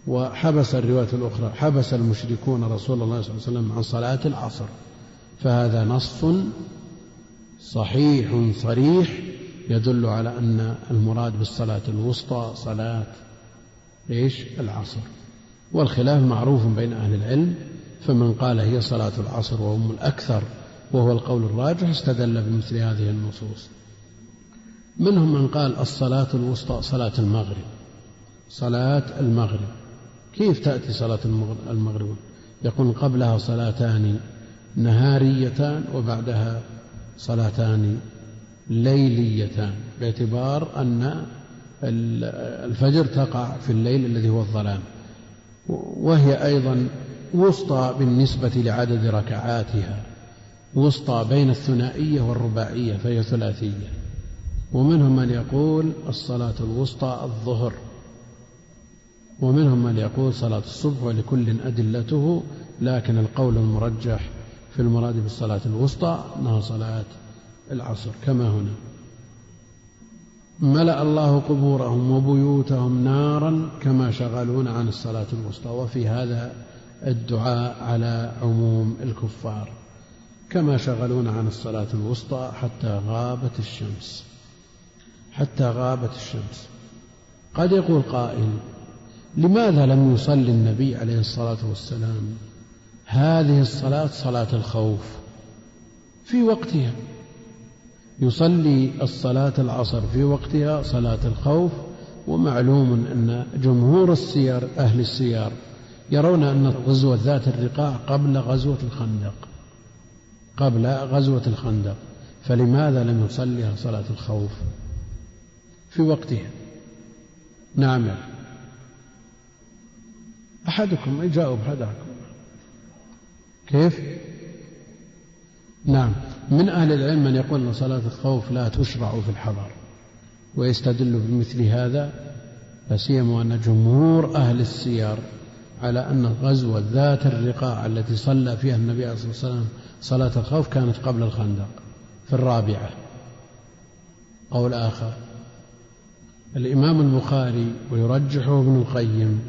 S1: وحبس الرواية الأخرى حبس المشركون رسول الله صلى الله عليه وسلم عن صلاة العصر. فهذا نص صحيح صريح يدل على أن المراد بالصلاة الوسطى صلاة إيش؟ العصر. والخلاف معروف بين أهل العلم فمن قال هي صلاة العصر وهم الأكثر وهو القول الراجح استدل بمثل هذه النصوص. منهم من قال الصلاة الوسطى صلاة المغرب. صلاة المغرب. كيف تأتي صلاة المغرب؟ يقول قبلها صلاتان نهاريتان وبعدها صلاتان ليليتان باعتبار أن الفجر تقع في الليل الذي هو الظلام. وهي أيضا وسطى بالنسبة لعدد ركعاتها وسطى بين الثنائية والرباعية فهي ثلاثية. ومنهم من يقول الصلاة الوسطى الظهر ومنهم من يقول صلاة الصبح ولكل أدلته لكن القول المرجح في المراد بالصلاة الوسطى أنها صلاة العصر كما هنا. ملأ الله قبورهم وبيوتهم نارا كما شغلون عن الصلاة الوسطى وفي هذا الدعاء على عموم الكفار كما شغلون عن الصلاة الوسطى حتى غابت الشمس. حتى غابت الشمس. قد يقول قائل لماذا لم يصلي النبي عليه الصلاة والسلام؟ هذه الصلاة صلاة الخوف في وقتها. يصلي الصلاة العصر في وقتها صلاة الخوف ومعلوم أن جمهور السير أهل السير يرون أن غزوة ذات الرقاع قبل غزوة الخندق قبل غزوة الخندق. فلماذا لم يصليها صلاة الخوف؟ في وقتها. نعم. أحدكم يجاوب هذاكم كيف؟ نعم. من أهل العلم من يقول أن صلاة الخوف لا تشرع في الحضر ويستدل بمثل هذا لا سيما أن جمهور أهل السير على أن غزوة ذات الرقاع التي صلى فيها النبي عليه الصلاة والسلام صلاة الخوف كانت قبل الخندق في الرابعة. قول آخر الإمام البخاري ويرجحه ابن القيم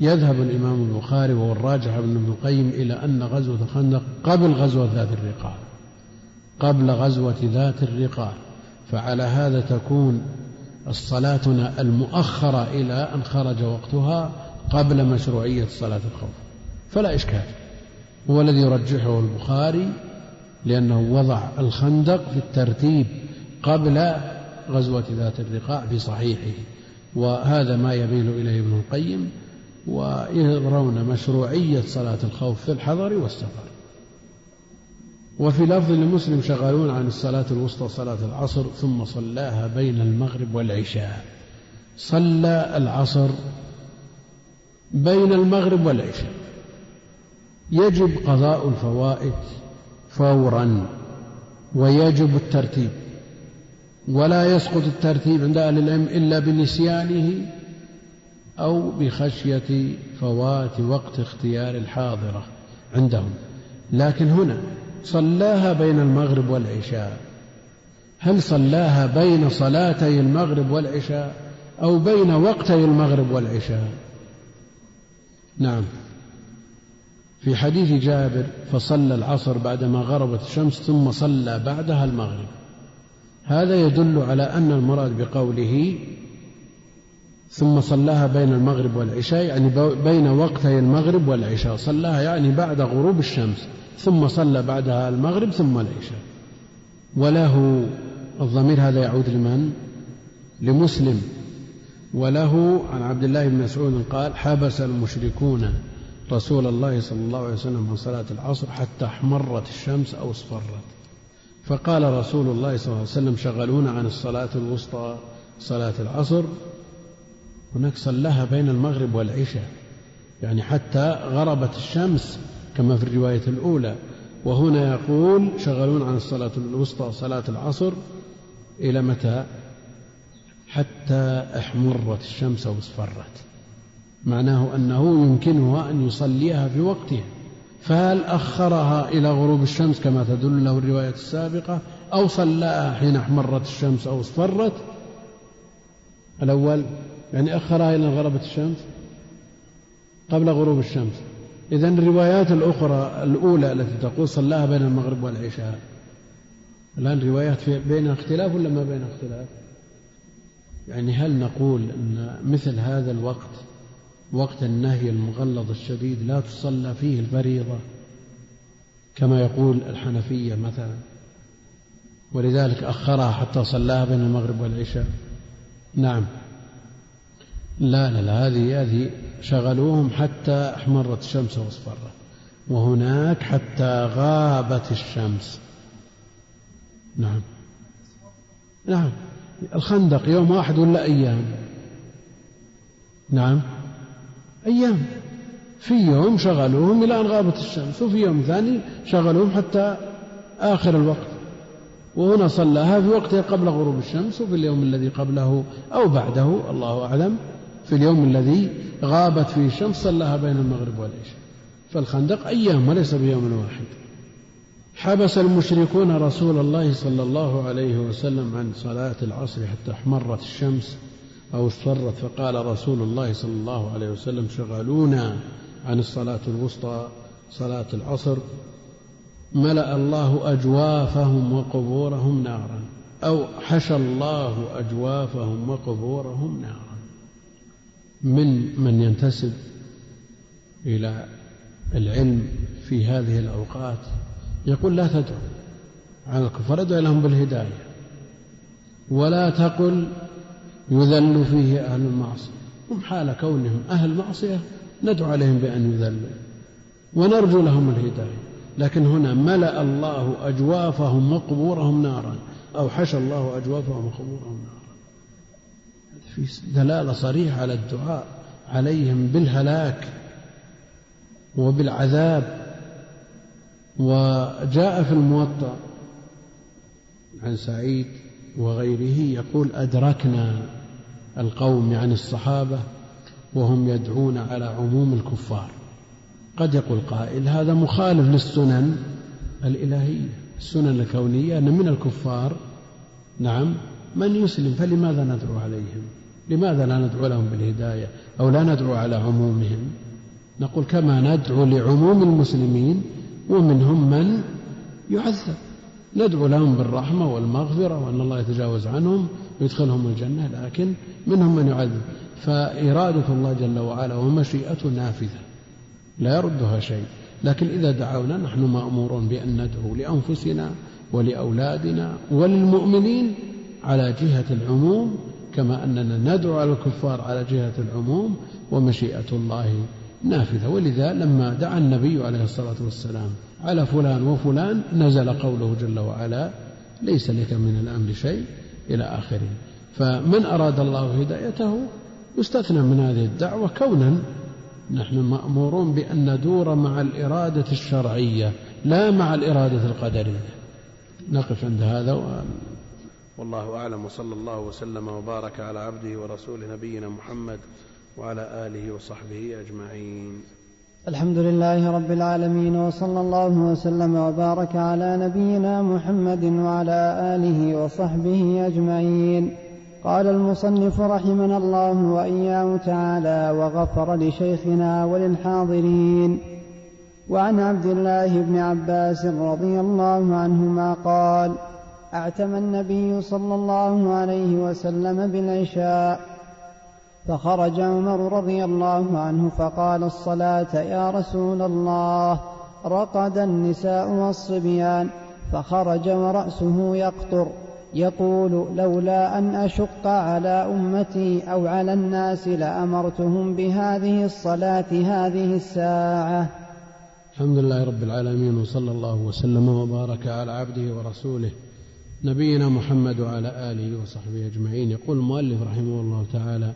S1: يذهب الإمام البخاري وهو الراجح ابن القيم إلى أن غزوة الخندق قبل غزوة ذات الرقاع قبل غزوة ذات الرقاع فعلى هذا تكون الصلاتنا المؤخرة إلى أن خرج وقتها قبل مشروعية صلاة الخوف. فلا إشكال. هو الذي يرجحه البخاري لأنه وضع الخندق في الترتيب قبل غزوة ذات الرقاع في صحيحه. وهذا ما يميل إليه ابن القيم ويرون مشروعية صلاة الخوف في الحضر والسفر. وفي لفظ لمسلم شغالون عن الصلاة الوسطى صلاة العصر ثم صلاها بين المغرب والعشاء. صلى العصر بين المغرب والعشاء. يجب قضاء الفوائد فورا ويجب الترتيب. ولا يسقط الترتيب عند أهل العلم إلا بنسيانه أو بخشية فوات وقت اختيار الحاضرة عندهم. لكن هنا صلاها بين المغرب والعشاء. هل صلاها بين صلاتي المغرب والعشاء أو بين وقتي المغرب والعشاء؟ نعم. في حديث جابر فصلى العصر بعدما غربت الشمس ثم صلى بعدها المغرب. هذا يدل على أن المراد بقوله ثم صلاها بين المغرب والعشاء يعني بين وقتي المغرب والعشاء. صلاها يعني بعد غروب الشمس ثم صلى بعدها المغرب ثم العشاء. وله الضمير هذا يعود لمن؟ لمسلم. وله عن عبد الله بن مسعود قال حبس المشركون رسول الله صلى الله عليه وسلم عن صلاة العصر حتى احمرت الشمس أو اصفرت. فقال رسول الله صلى الله عليه وسلم شغلونا عن الصلاة الوسطى صلاة العصر. هناك صلاها بين المغرب والعشاء يعني حتى غربت الشمس كما في الرواية الأولى. وهنا يقول شغلون عن الصلاة الوسطى صلاة العصر إلى متى؟ حتى احمرت الشمس أو اصفرت معناه أنه يمكنه أن يصليها في وقتها. فهل أخرها إلى غروب الشمس كما تدل له الرواية السابقة أو صلاها حين احمرت الشمس أو اصفرت؟ الأول يعني أخرها إلى غربت الشمس قبل غروب الشمس. إذا الروايات الأخرى الأولى التي تقول صلاها بين المغرب والعشاء الآن روايات في بين اختلاف ولا ما بين اختلاف؟ يعني هل نقول أن مثل هذا الوقت وقت النهي المغلظ الشديد لا تصلى فيه الفريضة كما يقول الحنفية مثلا؟ ولذلك أخرها حتى صلاها بين المغرب والعشاء. نعم. لا لا لا هذه هذه شغلوهم حتى احمرت الشمس واصفرت. وهناك حتى غابت الشمس. نعم. نعم. الخندق يوم واحد ولا أيام؟ نعم. أيام. في يوم شغلوهم إلى أن غابت الشمس وفي يوم ثاني شغلوهم حتى آخر الوقت. وهنا صلاها في وقتها قبل غروب الشمس وفي اليوم الذي قبله أو بعده الله أعلم. في اليوم الذي غابت فيه الشمس صلاها بين المغرب والعشاء. فالخندق أيام وليس بيوم واحد. حبس المشركون رسول الله صلى الله عليه وسلم عن صلاة العصر حتى احمرت الشمس أو اصفرت. فقال رسول الله صلى الله عليه وسلم شغلونا عن الصلاة الوسطى صلاة العصر. ملأ الله أجوافهم وقبورهم نارا أو حشى الله أجوافهم وقبورهم نارا. من من ينتسب إلى العلم في هذه الأوقات يقول لا تدعو على الكفار ادعو لهم بالهداية. ولا تقل يذل فيه أهل المعصية. هم حال كونهم أهل معصية ندعو عليهم بأن يذلوا. ونرجو لهم الهداية. لكن هنا ملأ الله أجوافهم وقبورهم نارا أو حشى الله أجوافهم وقبورهم نارا. في دلالة صريحة على الدعاء عليهم بالهلاك وبالعذاب وجاء في الموطأ عن سعيد وغيره يقول أدركنا القوم يعني الصحابة وهم يدعون على عموم الكفار. قد يقول قائل هذا مخالف للسنن الإلهية السنن الكونية أن من الكفار نعم من يسلم فلماذا ندعو عليهم؟ لماذا لا ندعو لهم بالهداية أو لا ندعو على عمومهم نقول كما ندعو لعموم المسلمين ومنهم من يعذب. ندعو لهم بالرحمة والمغفرة وأن الله يتجاوز عنهم ويدخلهم الجنة لكن منهم من يعذب. فإرادة الله جل وعلا ومشيئته نافذة لا يردها شيء. لكن إذا دعونا نحن مأمورون بأن ندعو لأنفسنا ولأولادنا وللمؤمنين على جهة العموم كما أننا ندعو على الكفار على جهة العموم ومشيئة الله نافذة. ولذا لما دعا النبي عليه الصلاة والسلام على فلان وفلان نزل قوله جل وعلا ليس لك من الأمر شيء إلى آخره. فمن أراد الله هدايته يستثنى من هذه الدعوة كونا. نحن مأمورون بأن ندور مع الإرادة الشرعية لا مع الإرادة القدرية. نقف عند هذا والله أعلم وصلى الله وسلم وبارك على عبده ورسوله نبينا محمد وعلى آله وصحبه أجمعين.
S2: الحمد لله رب العالمين وصلى الله وسلم وبارك على نبينا محمد وعلى آله وصحبه أجمعين. قال المصنف رحمنا الله وإياه تعالى وغفر لشيخنا وللحاضرين وعن عبد الله بن عباس رضي الله عنهما قال أعتم النبي صلى الله عليه وسلم بالعشاء فخرج عمر رضي الله عنه فقال الصلاة يا رسول الله رقد النساء والصبيان فخرج ورأسه يقطر يقول لولا أن أشق على أمتي أو على الناس لأمرتهم بهذه الصلاة هذه الساعة.
S1: الحمد لله رب العالمين وصلى الله وسلم وبارك على عبده ورسوله. نبينا محمد وعلى آله وصحبه أجمعين. يقول المؤلف رحمه الله تعالى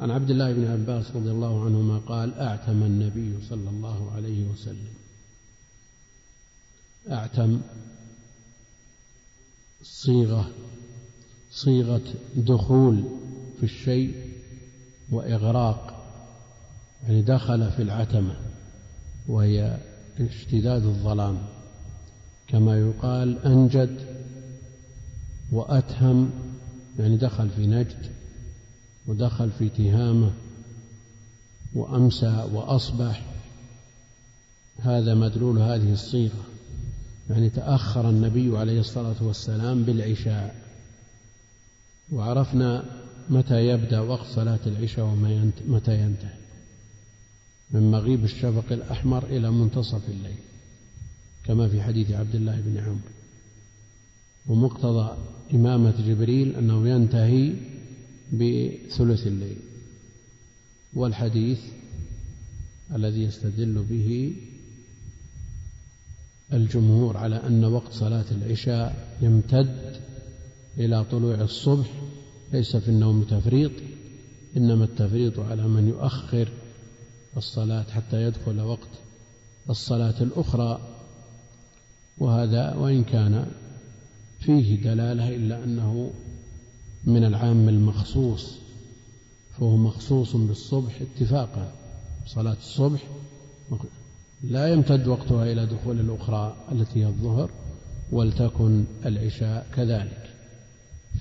S1: عن عبد الله بن عباس رضي الله عنهما قال أعتم النبي صلى الله عليه وسلم. أعتم صيغة صيغة دخول في الشيء وإغراق يعني دخل في العتمة وهي اشتداد الظلام. كما يقال أنجد وأتهم يعني دخل في نجد ودخل في تهامة وأمسى وأصبح. هذا مدلول هذه الصيغة. يعني تأخر النبي عليه الصلاة والسلام بالعشاء. وعرفنا متى يبدأ وقت صلاة العشاء ومتى ينتهي. من مغيب الشفق الأحمر إلى منتصف الليل كما في حديث عبد الله بن عمرو. ومقتضى إمامة جبريل أنه ينتهي بثلث الليل. والحديث الذي يستدل به الجمهور على أن وقت صلاة العشاء يمتد إلى طلوع الصبح ليس في النوم تفريط إنما التفريط على من يؤخر الصلاة حتى يدخل وقت الصلاة الأخرى. وهذا وإن كان فيه دلالة إلا أنه من العام المخصوص فهو مخصوص بالصبح اتفاقا. صلاة الصبح لا يمتد وقتها إلى دخول الأخرى التي هي الظهر ولتكن العشاء كذلك.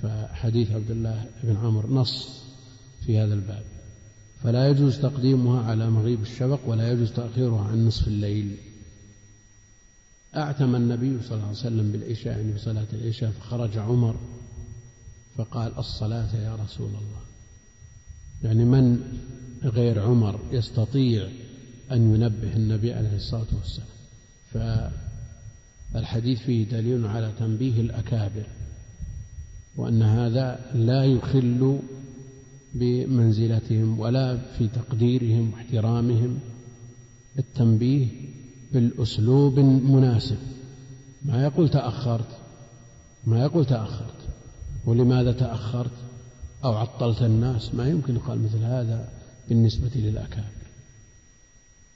S1: فحديث عبد الله بن عمرو نص في هذا الباب. فلا يجوز تقديمها على مغيب الشفق ولا يجوز تأخيرها عن نصف الليل. أعتم النبي صلى الله عليه وسلم بالعشاء يعني بصلاة العشاء فخرج عمر فقال الصلاة يا رسول الله. يعني من غير عمر يستطيع أن ينبه النبي عليه الصلاة والسلام؟ فالحديث فيه دليل على تنبيه الأكابر وأن هذا لا يخل بمنزلتهم ولا في تقديرهم واحترامهم. التنبيه بالأسلوب مناسب. ما يقول تأخرت ما يقول تأخرت. ولماذا تأخرت؟ أو عطلت الناس؟ ما يمكن يقال مثل هذا بالنسبة للأكابر.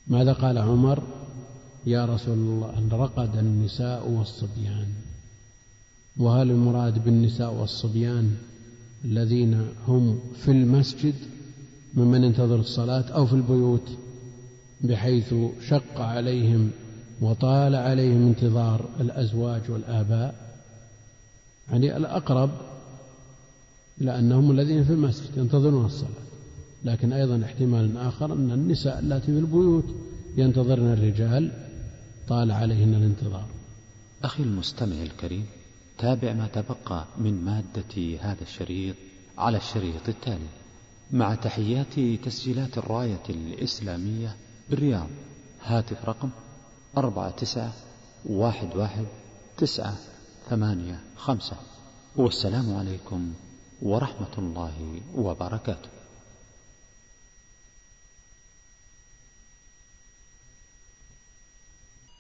S1: ماذا قال عمر؟ يا رسول الله أن رقد النساء والصبيان؟ وهل المراد بالنساء والصبيان الذين هم في المسجد ممن ينتظر الصلاة أو في البيوت؟ بحيث شق عليهم وطال عليهم انتظار الأزواج والآباء يعني الأقرب إلى أنهم الذين في المسجد ينتظرون الصلاة. لكن أيضا احتمال آخر أن النساء اللاتي في البيوت ينتظرن الرجال طال عليهن الانتظار.
S3: أخي المستمع الكريم تابع ما تبقى من مادة هذا الشريط على الشريط التالي. مع تحيات تسجيلات الراية الإسلامية بالرياض. هاتف رقم أربعة تسعة واحد واحد تسعة ثمانية خمسة. والسلام عليكم ورحمة الله وبركاته.